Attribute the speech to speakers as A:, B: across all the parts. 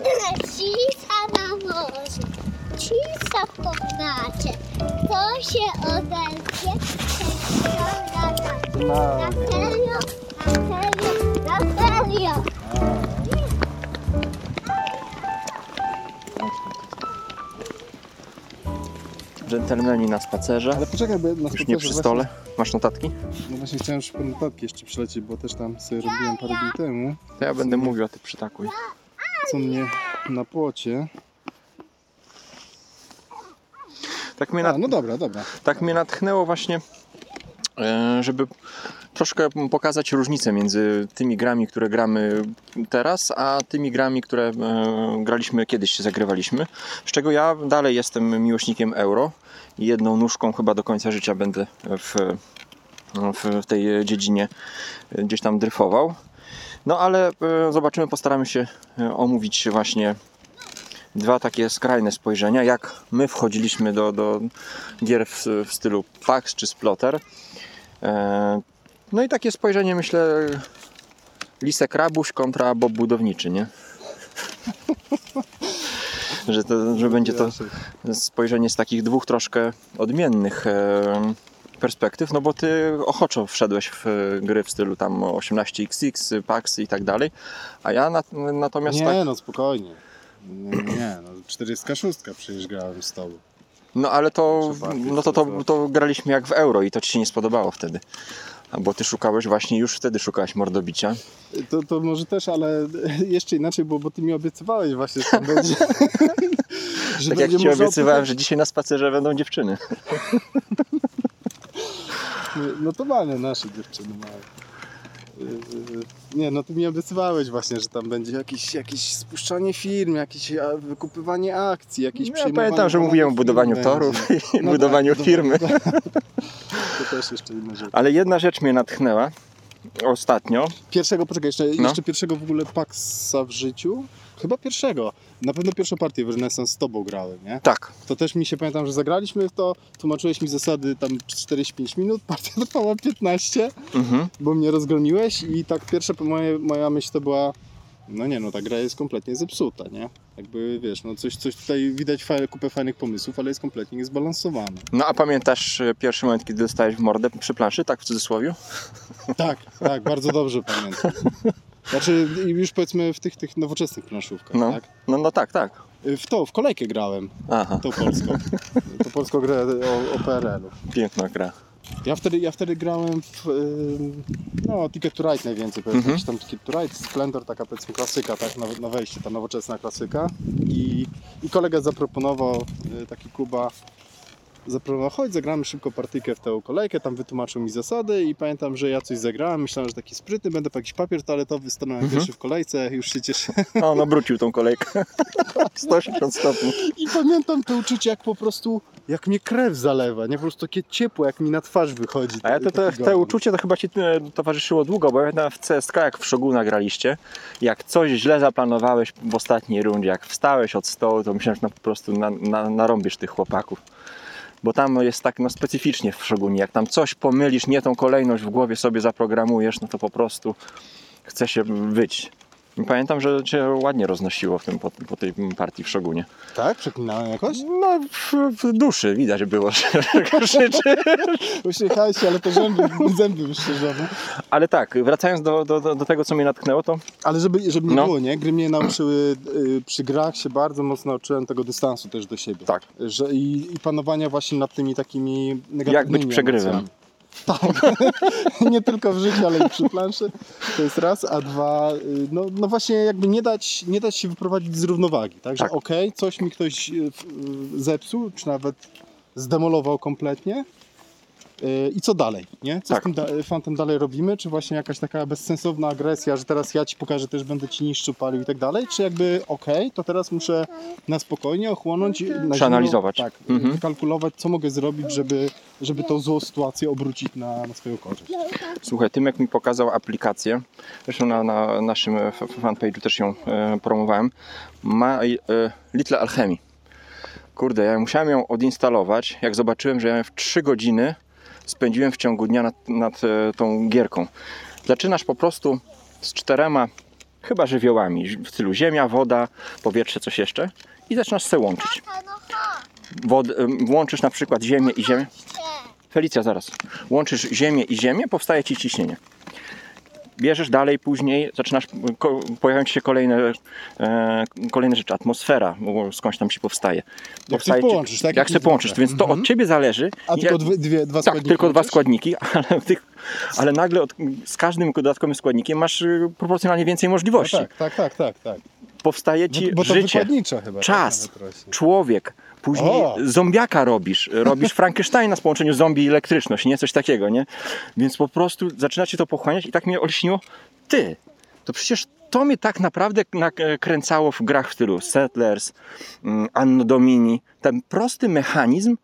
A: Gdzie?
B: Cisa na morzu, cisa w komnacie. Kto się odezwie, ten na na na serio, na serio, na serio.
C: Dżentelmeni na spacerze.
A: Ale poczekaj, bo na
C: Już nie przy
A: właśnie-
C: stole. Masz notatki?
A: No właśnie chciałem już po notatki jeszcze przylecieć, bo też tam sobie robiłem parę dni temu.
C: To ja będę mówił, a ty przytakuj.
A: Co mnie na płocie.
C: Tak mnie,
A: A, no dobra, dobra.
C: tak mnie natchnęło właśnie, e, żeby troszkę pokazać różnicę między tymi grami, które gramy teraz, a tymi grami, które e, graliśmy kiedyś, zagrywaliśmy. Z czego ja dalej jestem miłośnikiem euro i jedną nóżką chyba do końca życia będę w, w, tej dziedzinie gdzieś tam dryfował. No ale e, zobaczymy, postaramy się e, omówić właśnie dwa takie skrajne spojrzenia, jak my wchodziliśmy do, do gier w, w stylu PAX czy Splotter. E, No i takie spojrzenie, myślę, Lisek Rabuś kontra Bob Budowniczy, nie? że, to, że będzie to spojrzenie z takich dwóch troszkę odmiennych perspektyw, no bo ty ochoczo wszedłeś w e, gry w stylu tam 18XX, PAX i tak dalej, a ja nat, natomiast
A: Nie,
C: tak,
A: no spokojnie. Nie, nie, no 46 przecież grałem z tobą.
C: no ale to, no to, to, to graliśmy jak w euro i to ci się nie spodobało wtedy. Bo ty szukałeś właśnie, już wtedy szukałeś mordobicia.
A: To, to może też, ale jeszcze inaczej, bo, bo ty mi obiecywałeś właśnie, że będzie. że
C: Tak jak ci obiecywałem, że dzisiaj na spacerze będą dziewczyny.
A: Notowane nasze dziewczyny. Yy, Nie, no ty mi obiecywałeś właśnie, że tam będzie jakieś, jakieś spuszczanie firm, jakieś a, wykupywanie akcji, jakieś
C: Ja
A: przejmowanie
C: pamiętam, że mówiłem o budowaniu torów i
A: No
C: budowaniu
A: tak,
C: firmy.
A: To, to też jeszcze inna rzecz.
C: Ale jedna rzecz mnie natchnęła ostatnio.
A: Pierwszego, poczekaj, jeszcze,
C: No.
A: jeszcze pierwszego w ogóle Paxa w życiu? Chyba pierwszego. Na pewno pierwszą partię w Renaissance z tobą grałem, nie?
C: Tak,
A: To też mi się pamiętam, że zagraliśmy w to, tłumaczyłeś mi zasady tam 45 minut, partia trwała 15,
C: mhm.
A: bo mnie rozgromiłeś i tak pierwsza moje, moja myśl to była, no nie no, ta gra jest kompletnie zepsuta, nie? Jakby wiesz, no coś, coś tutaj widać fajne, kupę fajnych pomysłów, ale jest kompletnie niezbalansowane.
C: No a pamiętasz e, pierwszy moment, kiedy dostałeś w mordę przy planszy, tak w cudzysłowie?
A: Tak, tak, bardzo dobrze pamiętam. Znaczy już powiedzmy w tych, tych nowoczesnych planszówkach,
C: No.
A: tak?
C: No, no tak, tak.
A: W to, w kolejkę grałem,
C: Aha,
A: tą polską. To polską grę o, o PRL-u.
C: piękna gra.
A: Ja wtedy, ja wtedy grałem w, no, Ticket to Ride najwięcej, powiedzmy,
C: Mhm.
A: tam Ticket to Ride, Splendor, taka powiedzmy klasyka, tak, na, na wejście, ta nowoczesna klasyka i, i kolega zaproponował, y, taki Kuba, zaproponował, chodź zagramy szybko partyjkę w tę kolejkę, tam wytłumaczył mi zasady i pamiętam, że ja coś zagrałem, myślałem, że taki sprytny, będę po jakiś papier toaletowy, stanąłem
C: Mhm.
A: pierwszy w kolejce, już się cieszę.
C: No, no wrócił tą kolejkę. 180 stopni.
A: I pamiętam to uczucie, jak po prostu, jak mnie krew zalewa, nie, po prostu takie ciepło, jak mi na twarz wychodzi.
C: A ja to, to, uczucie to chyba ci e, towarzyszyło długo, bo ja pamiętam w CSK jak w Szoguna graliście, jak coś źle zaplanowałeś w ostatniej rundzie, jak wstałeś od stołu, to myślałem, że no, po prostu na, na, narąbisz tych chłopaków. Bo tam jest tak no, specyficznie w Szogunie, jak tam coś pomylisz, nie tą kolejność w głowie sobie zaprogramujesz, no to po prostu chce się wyć. Pamiętam, że cię ładnie roznosiło w tym, po, po tej partii w Szogunie.
A: Tak? Przeklinałem jakoś?
C: No, w, w duszy widać było, że krzyczy.
A: Uśmiechałeś się, ale te zęby, zęby wyszczerzone.
C: Ale tak, wracając do, do, do do tego, co mnie natknęło, to
A: Ale żeby, żeby nie
C: No.
A: było, nie? Gry mnie nauczyły, y, przy grach się bardzo mocno nauczyłem tego dystansu też do siebie.
C: tak.
A: Że i, I panowania właśnie nad tymi takimi negatywnymi
C: Jak być przegrywem.
A: emocjami. Tak. nie tylko w życiu, ale i przy planszy. To jest raz, a dwa, y, no, no właśnie jakby nie dać, nie dać się wyprowadzić z równowagi, tak? Że
C: Tak.
A: okej, coś mi ktoś y, y, zepsuł, czy nawet zdemolował kompletnie. I co dalej, nie? Co
C: Tak.
A: z tym da- fantem dalej robimy? Czy właśnie jakaś taka bezsensowna agresja, że teraz ja ci pokażę, też będę ci niszczył, palił i tak dalej? Czy jakby okej, to teraz muszę na spokojnie ochłonąć, na zimno,
C: Przeanalizować.
A: tak,
C: Mhm.
A: wykalkulować, co mogę zrobić, żeby, żeby tą złą sytuację obrócić na, na swoją korzyść.
C: Słuchaj, Tymek mi pokazał aplikację, zresztą na, na naszym fanpage'u też ją e, promowałem, ma e, Little Alchemy. Kurde, ja musiałem ją odinstalować, jak zobaczyłem, że ja w 3 godziny spędziłem w ciągu dnia nad, nad e, tą gierką. Zaczynasz po prostu z czterema chyba żywiołami, w stylu ziemia, woda, powietrze, coś jeszcze i zaczynasz se łączyć.
B: No.
C: Wod, ym, łączysz na przykład ziemię i ziemię. Felicja, zaraz. Łączysz ziemię i ziemię, powstaje ci ciśnienie. Bierzesz dalej, później zaczynasz, pojawiają ci się kolejne, e, kolejne rzeczy. Atmosfera, skądś tam ci powstaje.
A: coś połączysz, tak?
C: Jak sobie połączysz, więc to od ciebie zależy.
A: A tylko
C: jak-
A: dwie, dwie, dwa
C: tak,
A: składniki
C: tylko dwa składniki, ale, tych, ale nagle od, z każdym dodatkowym składnikiem masz y, proporcjonalnie więcej
A: No
C: możliwości.
A: tak, tak, tak, tak, tak.
C: Powstaje ci
A: Bo, bo to
C: życie,
A: tak
C: czas, człowiek. Później
A: O!
C: zombiaka robisz, robisz Frankensteina z połączeniu zombie i elektryczność, nie? Coś takiego, nie? Więc po prostu zaczyna cię to pochłaniać i tak mnie olśniło, ty, to przecież to mnie tak naprawdę nakręcało w grach w stylu Settlers, mm, Anno Domini. Ten prosty mechanizm,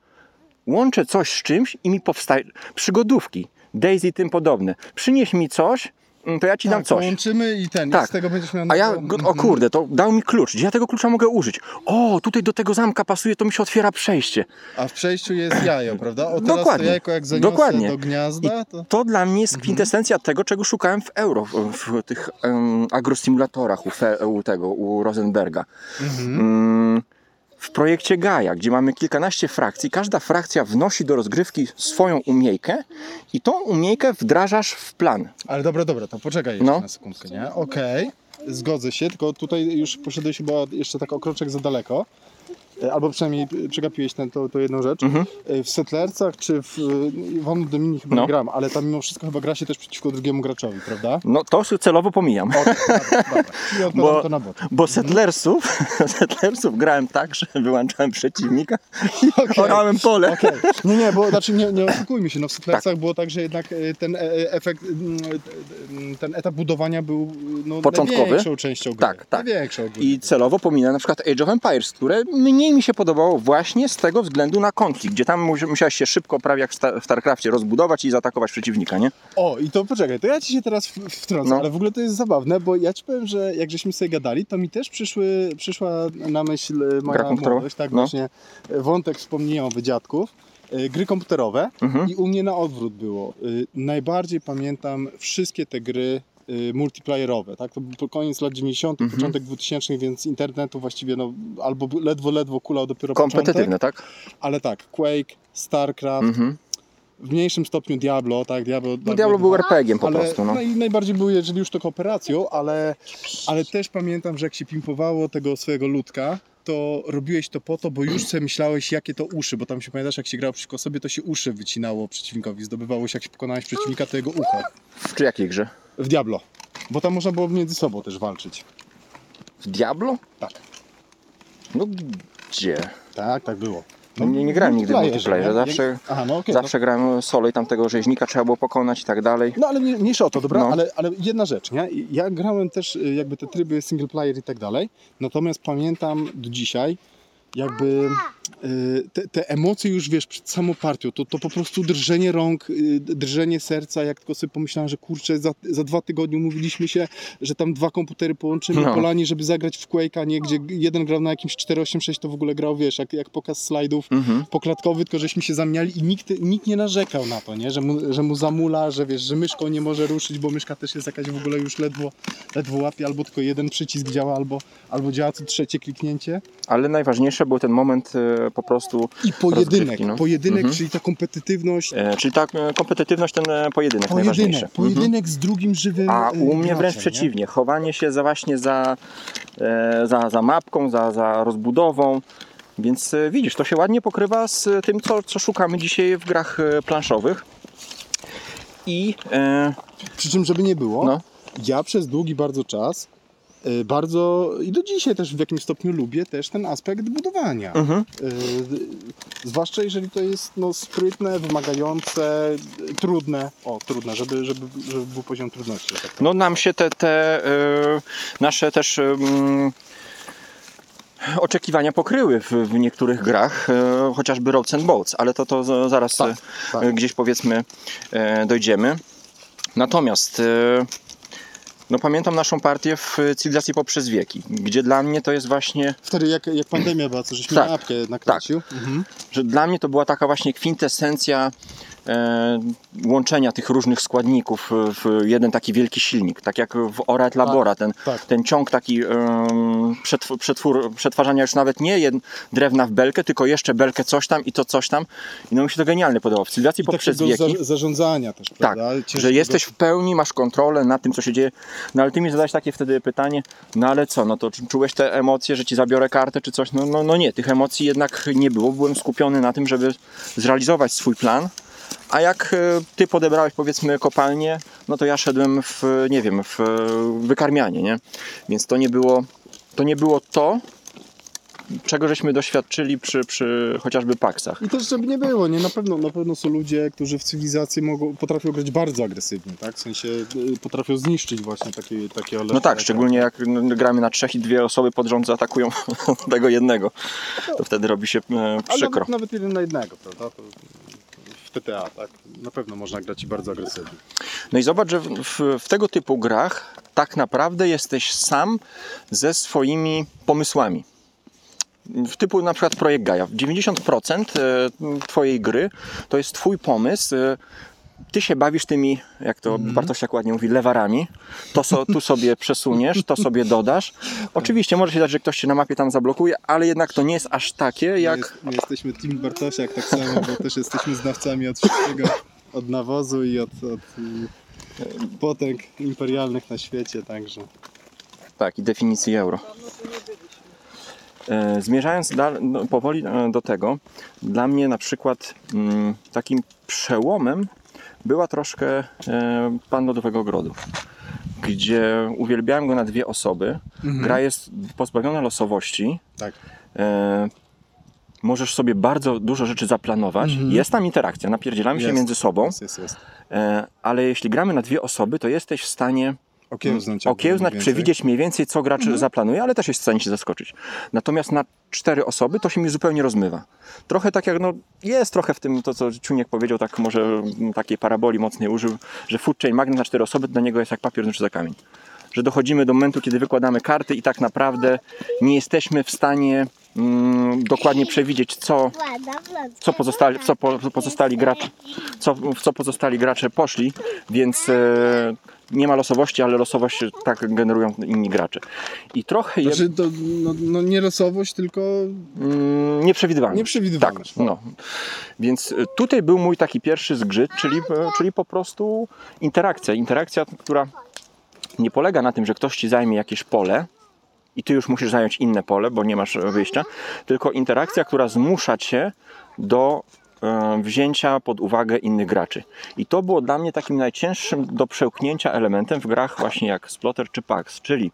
C: łączę coś z czymś i mi powstaje, przygodówki, Daisy i tym podobne. Przynieś mi coś, to ja ci dam
A: Tak,
C: coś.
A: połączymy i ten,
C: Tak.
A: i z tego będziesz miał...
C: A ja, o
A: Mhm.
C: kurde, to dał mi klucz. Gdzie ja tego klucza mogę użyć? O, tutaj do tego zamka pasuje, to mi się otwiera przejście.
A: A w przejściu jest jajo, prawda? O
C: Dokładnie.
A: to jajko jak zaniosę
C: Dokładnie.
A: do gniazda, to...
C: To dla mnie
A: Mhm.
C: jest kwintesencja tego, czego szukałem w euro, w, w tych um, agrostimulatorach u, Fe, u tego, u Rosenberga.
A: Mhm.
C: Mm, w projekcie Gaia, gdzie mamy kilkanaście frakcji, każda frakcja wnosi do rozgrywki swoją umiejkę i tą umiejkę wdrażasz w plan.
A: Ale dobra, dobra, to poczekaj jeszcze
C: No.
A: na sekundkę, nie? Okej, zgodzę się, tylko tutaj już poszedłeś chyba jeszcze tak o kroczek za daleko. E, Albo przynajmniej przegapiłeś tę to, to jedną rzecz.
C: Mhm.
A: E, W Settlersach czy w e, w Anno Domini chyba
C: No.
A: nie gram, ale tam mimo wszystko chyba gra się też przeciwko drugiemu graczowi, prawda?
C: No to celowo pomijam.
A: Okej, dobra, dobra.
C: Bo-
A: to na bok.
C: Bo settlersów, settlersów grałem tak, że wyłączałem przeciwnika i
A: Okej.
C: orałem pole.
A: Okej. Nie, nie, bo znaczy nie, nie oszukujmy się, no w Settlersach
C: Tak.
A: było tak, że jednak e, ten e, e, efekt, e, ten etap budowania był no,
C: Początkowy?
A: największą częścią gry.
C: Tak, tak.
A: Największą gry.
C: I celowo pominę na przykład Age of Empires, które mniej mi się podobało właśnie z tego względu na konflikt, gdzie tam musi- musiałeś się szybko, prawie jak w Sta- w StarCraftie, rozbudować i zaatakować przeciwnika, nie?
A: O, i to poczekaj, to ja ci się teraz wtrącę,
C: No.
A: ale w ogóle to jest zabawne, bo ja ci powiem, że jak żeśmy sobie gadali, to mi też przyszły, przyszła na myśl e, moja młodość, tak
C: No.
A: właśnie, e, wątek wspomnienia dziadków, e, gry komputerowe
C: Mhm.
A: i u mnie na odwrót było. Najbardziej pamiętam wszystkie te gry multiplayerowe, tak? To był koniec lat 90.,
C: Mhm.
A: początek 2000, więc internetu właściwie no, albo ledwo, ledwo kulał dopiero początek,
C: Kompetywne, tak?
A: ale tak, Quake, StarCraft,
C: Mhm.
A: w mniejszym stopniu Diablo, tak? Diablo,
C: No Diablo był RPG-iem po
A: ale,
C: prostu, no.
A: no i najbardziej był, jeżeli już to kooperacją, ale, ale też pamiętam, że jak się pimpowało tego swojego ludka, to robiłeś to po to, bo już sobie myślałeś, jakie to uszy, bo tam się pamiętasz, jak się grało przeciwko sobie, to się uszy wycinało przeciwnikowi, zdobywało się, jak się pokonałeś przeciwnika, to jego ucho.
C: Czy jakiej grze?
A: W Diablo. Bo tam można było między sobą też walczyć.
C: W Diablo?
A: Tak.
C: No gdzie?
A: Tak, tak było.
C: Nie- nie grałem nigdy w multiplayerze, zawsze-
A: Aha, no okej.
C: Zawsze grałem solo i tam tego rzeźnika trzeba było pokonać i tak dalej.
A: No ale mniej- mniejsza o to, dobra?
C: No.
A: Ale, ale jedna rzecz, nie? Ja grałem też y, jakby te tryby single player i tak dalej, natomiast pamiętam do dzisiaj jakby y, te, te emocje już wiesz przed samą partią, to, to po prostu drżenie rąk, y, drżenie serca, jak tylko sobie pomyślałem, że kurczę, za, za dwa tygodnie umówiliśmy się, że tam dwa komputery połączymy
C: No.
A: po lanie, żeby zagrać w Quake'a, nie? Gdzie jeden grał na jakimś 486, to w ogóle grał, wiesz, jak, jak pokaz slajdów,
C: Mhm.
A: poklatkowy, tylko żeśmy się zamieniali i nikt, nikt nie narzekał na to, nie? Że, mu, że mu zamula, że wiesz, że myszką nie może ruszyć, bo myszka też jest jakaś w ogóle już ledwo, ledwo łapie, albo tylko jeden przycisk działa, albo, albo działa co trzecie kliknięcie.
C: Ale najważniejsze był ten moment e, po prostu,
A: I pojedynek,
C: no.
A: pojedynek,
C: Mhm.
A: czyli ta kompetytywność,
C: e, czyli ta e, kompetywność, ten e, pojedynek, najważniejszy.
A: pojedynek, pojedynek z drugim żywym
C: A u mnie wręcz
A: nie?
C: przeciwnie, chowanie się za właśnie za, za, za mapką, za, za rozbudową. Więc widzisz, to się ładnie pokrywa z tym, co, co szukamy dzisiaj w grach planszowych. I e,
A: Przy czym, żeby nie było,
C: no,
A: ja przez długi bardzo czas bardzo i do dzisiaj też w jakimś stopniu lubię też ten aspekt budowania.
C: mhm.
A: Y, zwłaszcza jeżeli to jest no, sprytne, wymagające, trudne. O, trudne, żeby, żeby, żeby był poziom trudności. Tak.
C: no nam się te, te e, nasze też em, oczekiwania pokryły w, w niektórych grach, e, chociażby Roads and Boats, ale to, to za- zaraz
A: Tak,
C: e,
A: tak.
C: gdzieś powiedzmy e, dojdziemy. Natomiast e, no pamiętam naszą partię w cywilizacji poprzez wieki, gdzie dla mnie to jest właśnie,
A: Wtedy jak, jak pandemia była, co żeśmy
C: Tak,
A: na apkę nakręcił. Mhm.
C: że dla mnie to była taka właśnie kwintesencja e, łączenia tych różnych składników w jeden taki wielki silnik, tak jak w Oret Labora, ten,
A: tak.
C: ten ciąg taki em, przetw- przetwór, przetwarzania już nawet nie jed, drewna w belkę, tylko jeszcze belkę coś tam i to coś tam. I no mi się to genialnie podobało. W cywilizacji
A: I
C: poprzez wieki.
A: za, zarządzania też,
C: Tak,
A: prawda? Ciężkiego-
C: że jesteś w pełni, masz kontrolę nad tym, co się dzieje. No ale ty mi zadałeś takie wtedy pytanie, no ale co, no to czułeś te emocje, że ci zabiorę kartę czy coś? No, no, no nie, tych emocji jednak nie było. Byłem skupiony na tym, żeby zrealizować swój plan. A jak e, ty podebrałeś powiedzmy kopalnię, no to ja szedłem w, nie wiem, w wykarmianie, nie? Więc to nie było to, nie było to czego żeśmy doświadczyli przy, przy chociażby paksach.
A: I też żeby nie było, nie? Na pewno, na pewno są ludzie, którzy w cywilizacji mogą, potrafią grać bardzo agresywnie, tak? W sensie y, potrafią zniszczyć właśnie takie, takie olesze.
C: No tak, szczególnie jak no, gramy na trzech i dwie osoby pod rząd zaatakują tego jednego. To wtedy robi się e,
A: Ale
C: przykro.
A: nawet, nawet jeden na jednego, prawda? To w TTA, tak? Na pewno można grać i bardzo agresywnie.
C: No i zobacz, że w, w, w tego typu grach tak naprawdę jesteś sam ze swoimi pomysłami. W typu na przykład projekt Gaia. 90% e, twojej gry to jest twój pomysł. E, Ty się bawisz tymi, jak to Bartosiak ładnie mówi, lewarami. To so, tu sobie przesuniesz, to sobie dodasz. Oczywiście może się dać, że ktoś się na mapie tam zablokuje, ale jednak to nie jest aż takie,
A: My,
C: jak
A: jest, my jesteśmy Team Bartosiak tak samo, bo też jesteśmy znawcami od wszystkiego, od nawozu i od, od y, potęg imperialnych na świecie, także...
C: Tak, i definicji euro. E, Zmierzając dal, no, powoli e, do tego, dla mnie na przykład mm, takim przełomem była troszkę e, Pan Lodowego Ogrodu, gdzie uwielbiałem go na dwie osoby. Gra jest pozbawiona losowości.
A: Tak.
C: E, możesz sobie bardzo dużo rzeczy zaplanować. Jest tam interakcja, napierdzielamy się
A: Jest.
C: między sobą,
A: Jest, jest, jest.
C: e, ale jeśli gramy na dwie osoby, to jesteś w stanie
A: Okiełznać.
C: okiełznać, przewidzieć mniej więcej, co gracz zaplanuje, ale też jest w stanie się zaskoczyć. Natomiast na cztery osoby to się mi zupełnie rozmywa. Trochę tak jak, no, jest trochę w tym, to co Czuniek powiedział, tak może mm, takiej paraboli mocnej użył, że food chain magnet na cztery osoby dla niego jest jak papier znaczy za kamień. Że dochodzimy do momentu, kiedy wykładamy karty i tak naprawdę nie jesteśmy w stanie mm, dokładnie przewidzieć, co, co pozostali, co po, pozostali gracze, co, w co pozostali gracze poszli, więc e, nie ma losowości, ale losowość tak generują inni gracze. I trochę je,
A: Znaczy to no, no nie losowość, tylko
C: mm, nieprzewidywalność.
A: nieprzewidywalność.
C: Tak, no. Więc e, tutaj był mój taki pierwszy zgrzyt, czyli, e, czyli po prostu interakcja. Interakcja, która nie polega na tym, że ktoś ci zajmie jakieś pole i ty już musisz zająć inne pole, bo nie masz wyjścia, tylko interakcja, która zmusza cię do wzięcia pod uwagę innych graczy. I to było dla mnie takim najcięższym do przełknięcia elementem w grach właśnie jak Splotter czy Pax, czyli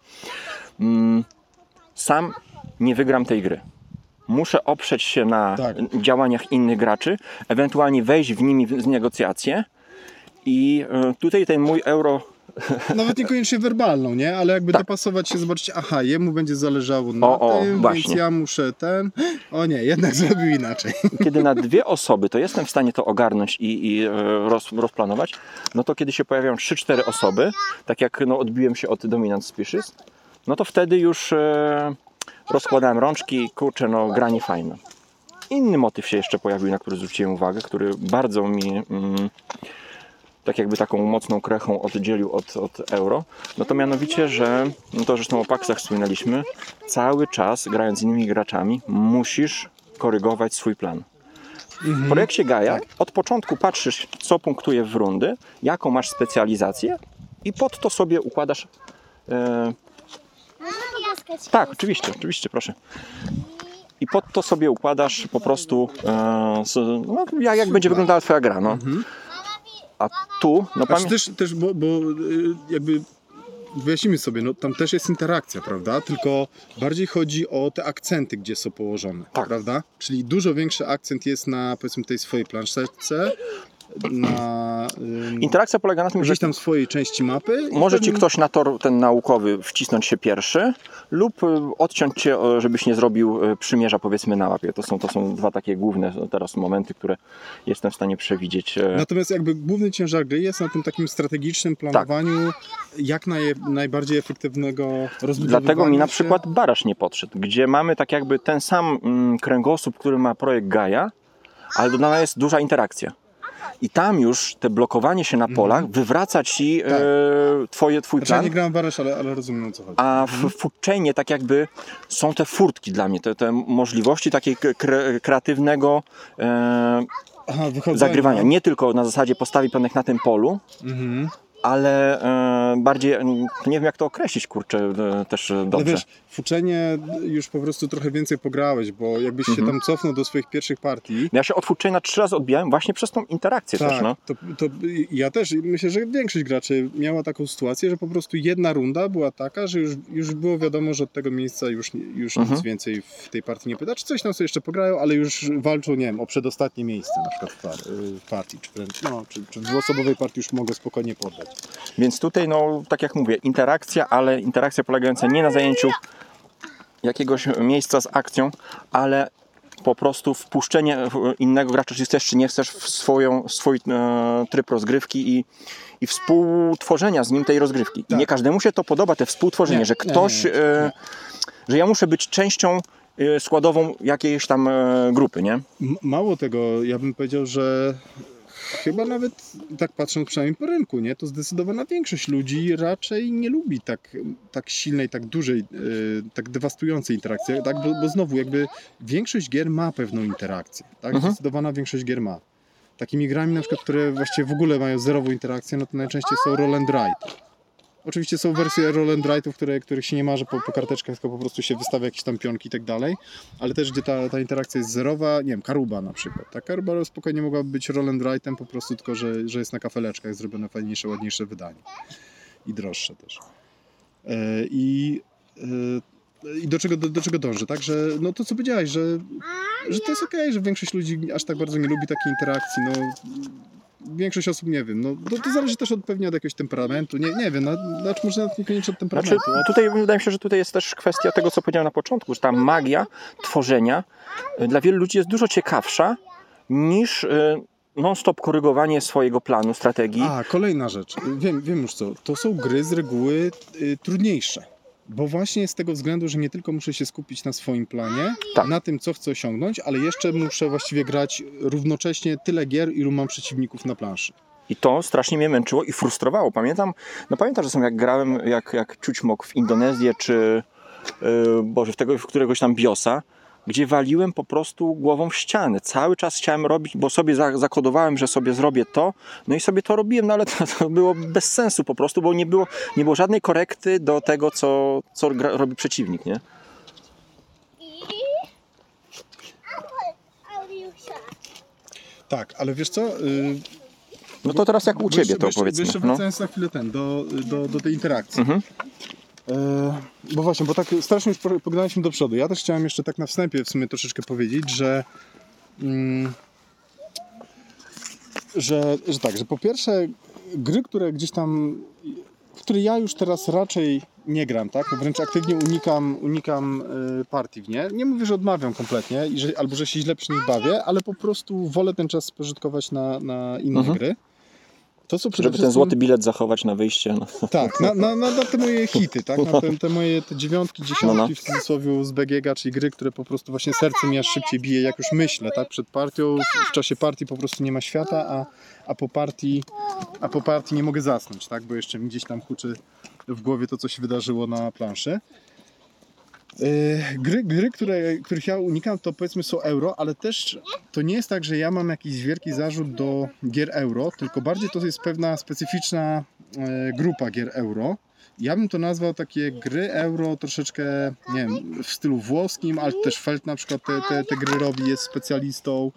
C: mm, sam nie wygram tej gry. Muszę oprzeć się na
A: Tak.
C: działaniach innych graczy, ewentualnie wejść w nimi w negocjacje i e, tutaj ten mój euro
A: Nawet niekoniecznie werbalną, nie? Ale jakby
C: Tak.
A: dopasować się, zobaczyć, aha, jemu będzie zależało na
C: O, o,
A: tym, więc
C: właśnie.
A: ja muszę ten... O nie, jednak zrobił inaczej.
C: kiedy na dwie osoby to jestem w stanie to ogarnąć i, i e, roz, rozplanować, no to kiedy się pojawiają 3-4 osoby, tak jak no, odbiłem się od Dominant Species, no to wtedy już e, rozkładałem rączki, kurczę, no granie fajne. Inny motyw się jeszcze pojawił, na który zwróciłem uwagę, który bardzo mi mm, tak jakby taką mocną krechą oddzielił od, od euro, no to mianowicie, że no to zresztą o paksach wspominaliśmy, cały czas grając z innymi graczami musisz korygować swój plan. W projekcie Gaia od początku patrzysz, co punktuje w rundy, jaką masz specjalizację i pod to sobie układasz. E, tak, oczywiście, oczywiście, proszę. I pod to sobie układasz po prostu, e, no, jak, jak będzie wyglądała Twoja gra. No. A tu, no pamiętaj.
A: też, też bo, bo y, jakby wyjaśnimy sobie, no tam też jest interakcja, prawda? Tylko bardziej chodzi o te akcenty, gdzie są położone,
C: Tak.
A: prawda? Czyli dużo większy akcent jest na powiedzmy tej swojej planszetce, na ym,
C: Interakcja polega na tym, że
A: gdzieś tam swojej części mapy. i
C: Może ci ktoś na tor ten naukowy wcisnąć się pierwszy lub y, odciąć cię, o, żebyś nie zrobił y, przymierza powiedzmy na łapie. To są, to są dwa takie główne teraz momenty, które jestem w stanie przewidzieć. e,
A: Natomiast jakby główny ciężar gry jest na tym takim strategicznym planowaniu jak naj, najbardziej efektywnego rozbudowywania
C: Dlatego mi na
A: się.
C: przykład Barasz nie podszedł, gdzie mamy tak jakby ten sam mm, kręgosłup, który ma projekt Gaia, ale dodana jest duża interakcja. I tam już te blokowanie się na polach wywraca ci
A: Mhm. Tak.
C: e, twoje, twój
A: Znaczy, ja
C: plan.
A: nie grałem w Arash, ale, ale rozumiem o co chodzi.
C: A w Foodchainie tak jakby są te furtki dla mnie, te, te możliwości takiego kre, kreatywnego e,
A: Aha,
C: zagrywania. Nie tylko na zasadzie postawi planek na tym polu,
A: Mhm.
C: Ale e, bardziej, e, nie wiem jak to określić, kurczę, e, też
A: Ale
C: dobrze.
A: wiesz, w uczenie już po prostu trochę więcej pograłeś, bo jakbyś
C: Mhm.
A: się tam cofnął do swoich pierwszych partii,
C: Ja się od Foodchaina trzy razy odbijałem właśnie przez tą interakcję też, no.
A: to, to ja też i myślę, że większość graczy miała taką sytuację, że po prostu jedna runda była taka, że już, już było wiadomo, że od tego miejsca już, nie- już
C: Mhm.
A: nic więcej w tej partii nie pyta. Czy coś tam sobie jeszcze pograją, ale już walczą, nie wiem, o przedostatnie miejsce na przykład w, par, y, w partii, czy, wręcz, no, czy, czy w dwuosobowej partii już mogę spokojnie poddać.
C: Więc tutaj, no, tak jak mówię, interakcja, ale interakcja polegająca nie na zajęciu jakiegoś miejsca z akcją, ale po prostu wpuszczenie innego gracza, czy chcesz, czy nie chcesz, w swoją, swój e, tryb rozgrywki i, i współtworzenia z nim tej rozgrywki. I
A: Tak.
C: nie każdemu się to podoba, te współtworzenie,
A: Nie,
C: że
A: nie,
C: ktoś,
A: nie, nie,
C: e, że ja muszę być częścią e, składową jakiejś tam e, grupy, nie?
A: M- Mało tego, ja bym powiedział, że chyba nawet tak patrząc przynajmniej po rynku, nie, to zdecydowana większość ludzi raczej nie lubi tak, tak silnej, tak dużej, yy, tak dewastującej interakcji, tak, bo, bo znowu jakby większość gier ma pewną interakcję, tak,
C: Mhm.
A: zdecydowana większość gier ma. Takimi grami na przykład, które właściwie w ogóle mają zerową interakcję, no to najczęściej są roll and write. Oczywiście są wersje roll and write'ów, które, których się nie marzy po, po karteczkach, tylko po prostu się wystawia jakieś tam pionki i tak dalej, ale też gdzie ta, ta interakcja jest zerowa, nie wiem, Karuba na przykład. Ta Karuba spokojnie mogłaby być roll and write'em po prostu, tylko że, że jest na kafeleczkach zrobione fajniejsze, ładniejsze wydanie i droższe też. E, I, e, i do czego, do, do czego dążę, tak, że no to co powiedziałeś, że, że to jest okej, że większość ludzi aż tak bardzo nie lubi takiej interakcji, no większość osób nie wiem, no to, to zależy też od, pewnie od jakiegoś temperamentu, nie, nie wiem, no, znaczy może nawet niekoniecznie od
C: Znaczy,
A: temperamentu, od,
C: tutaj wydaje mi się, że tutaj jest też kwestia tego, co powiedziałem na początku, że ta magia tworzenia y, dla wielu ludzi jest dużo ciekawsza niż y, non-stop korygowanie swojego planu, strategii.
A: A, kolejna rzecz. Wiem, wiem już co. To są gry z reguły y, trudniejsze. Bo właśnie z tego względu, że nie tylko muszę się skupić na swoim planie,
C: Tak.
A: na tym, co chcę osiągnąć, ale jeszcze muszę właściwie grać równocześnie tyle gier, ilu mam przeciwników na planszy.
C: I to strasznie mnie męczyło i frustrowało. Pamiętam, no pamiętam, że są jak grałem, jak, jak Ciućmok w Indonezję, czy yy, Boże, w, tego, w któregoś tam Biosa, gdzie waliłem po prostu głową w ścianę. Cały czas chciałem robić, bo sobie za, zakodowałem, że sobie zrobię to, no i sobie to robiłem, no ale to, to było bez sensu po prostu, bo nie było, nie było żadnej korekty do tego, co, co gra, robi przeciwnik, nie?
A: Tak, ale wiesz co? Y,
C: No to teraz jak u Ciebie to
A: jeszcze,
C: powiedzmy.
A: Jeszcze
C: No.
A: wracając na chwilę ten, do, do, do tej interakcji.
C: Mhm.
A: E, bo właśnie, bo tak strasznie już po- pognaliśmy do przodu. Ja też chciałem jeszcze tak na wstępie w sumie troszeczkę powiedzieć, że, mm, że, że tak, że po pierwsze gry, które gdzieś tam, w które ja już teraz raczej nie gram, tak? Wręcz aktywnie unikam, unikam y, partii w nie. Nie mówię, że odmawiam kompletnie i że, albo że się źle przy nich bawię, ale po prostu wolę ten czas spożytkować na, na inne
C: Mhm.
A: gry. To, co
C: Żeby ten złoty bilet zachować na wyjście. No.
A: tak, na, na, na, na te moje hity, tak? Na te, te moje te dziewiątki, dziesiątki
C: No, no.
A: w cudzysłowie z BGG, czyli gry, które po prostu właśnie serce mi aż szybciej bije, jak już myślę, tak? Przed partią, w, w czasie partii po prostu nie ma świata, a, a, po partii, a po partii nie mogę zasnąć, tak? Bo jeszcze mi gdzieś tam huczy w głowie to, co się wydarzyło na planszy. Yy, Gry, gry które, których ja unikam, to powiedzmy są euro, ale też to nie jest tak, że ja mam jakiś wielki zarzut do gier euro, tylko bardziej to jest pewna specyficzna e, grupa gier euro. Ja bym to nazwał takie gry euro troszeczkę, nie wiem, w stylu włoskim, ale też Feld na przykład te, te, te gry robi, jest specjalistą.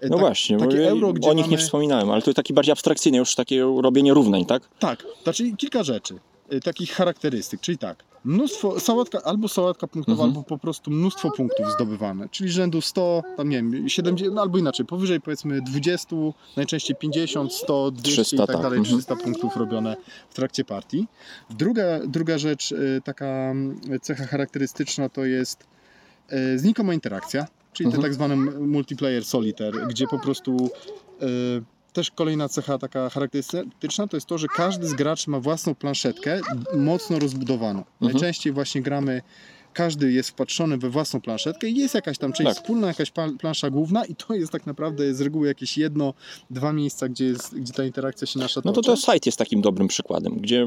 A: E,
C: No
A: tak-
C: właśnie, bo
A: takie
C: ja
A: euro, gdzie
C: o nich nie
A: mamy-
C: wspominałem, ale to jest taki bardziej abstrakcyjny, już takie robienie równań, tak?
A: Tak, znaczy kilka rzeczy, y, takich charakterystyk, czyli tak, mnóstwo, sałatka, albo sałatka punktowa,
C: Mhm.
A: albo po prostu mnóstwo punktów zdobywane, czyli rzędu 100, tam nie wiem, 70, no albo inaczej, powyżej powiedzmy 20, najczęściej 50, 100, 200
C: 300,
A: i tak
C: tak,
A: dalej,
C: mhm.
A: 300 punktów robione w trakcie partii. Druga, druga rzecz, y, taka mm, cecha charakterystyczna to jest y, znikoma interakcja, czyli
C: Mhm.
A: ten tak zwany multiplayer solitaire, gdzie po prostu też kolejna cecha taka charakterystyczna to jest to, że każdy z graczy ma własną planszetkę mocno rozbudowaną.
C: Mhm.
A: Najczęściej właśnie gramy każdy jest wpatrzony we własną planszetkę i jest jakaś tam część
C: Tak.
A: wspólna, jakaś plansza główna i to jest tak naprawdę z reguły jakieś jedno, dwa miejsca, gdzie, jest, gdzie ta interakcja się nasza
C: No to
A: toczy.
C: to site jest takim dobrym przykładem, gdzie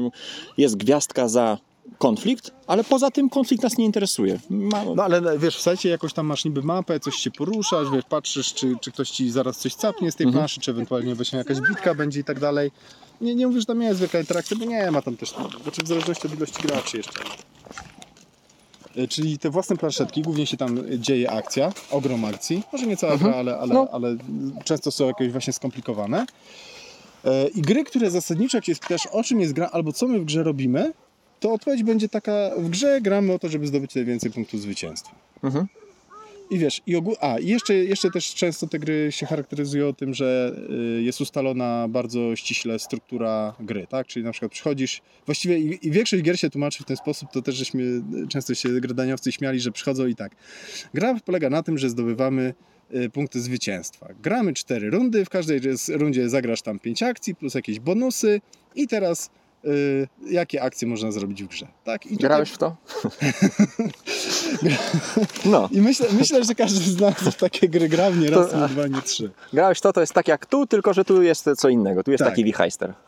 C: jest gwiazdka za konflikt, ale poza tym konflikt nas nie interesuje. Ma,
A: No ale wiesz, w sajcie jakoś tam masz niby mapę, coś się poruszasz, wiesz, patrzysz, czy, czy ktoś ci zaraz coś capnie z tej
C: Mhm.
A: planszy, czy ewentualnie właśnie jakaś bitka będzie i tak dalej. Nie, nie mówię, że tam jest wielka interakcja, bo nie ma tam też, znaczy w zależności od ilości graczy jeszcze. E, Czyli te własne planszetki, głównie się tam dzieje akcja, ogrom akcji, może nie cała
C: Mhm.
A: gra, ale, ale,
C: No.
A: ale często są jakieś właśnie skomplikowane. E, I gry, które zasadniczo, się spytasz o czym jest gra, albo co my w grze robimy, to odpowiedź będzie taka, w grze gramy o to, żeby zdobyć najwięcej punktów zwycięstwa.
C: Mhm.
A: I wiesz, i ogół... A, i jeszcze, jeszcze też często te gry się charakteryzują tym, że y, jest ustalona bardzo ściśle struktura gry, tak? Czyli na przykład przychodzisz, właściwie i, i większość gier się tłumaczy w ten sposób, to też żeśmy często się gradaniowcy śmiali, że przychodzą i tak. Gra polega na tym, że zdobywamy y, punkty zwycięstwa. Gramy cztery rundy, w każdej rundzie zagrasz tam pięć akcji plus jakieś bonusy i teraz jakie akcje można zrobić w grze, tak? I tutaj-
C: Grałeś w to? no,
A: I myślę, myślę, że każdy z nas w takie gry grał nie raz,
C: To-
A: nie dwa, nie trzy.
C: grałeś w to, to jest tak jak tu, tylko że tu jest co innego. Tu jest
A: Tak.
C: taki wichajster.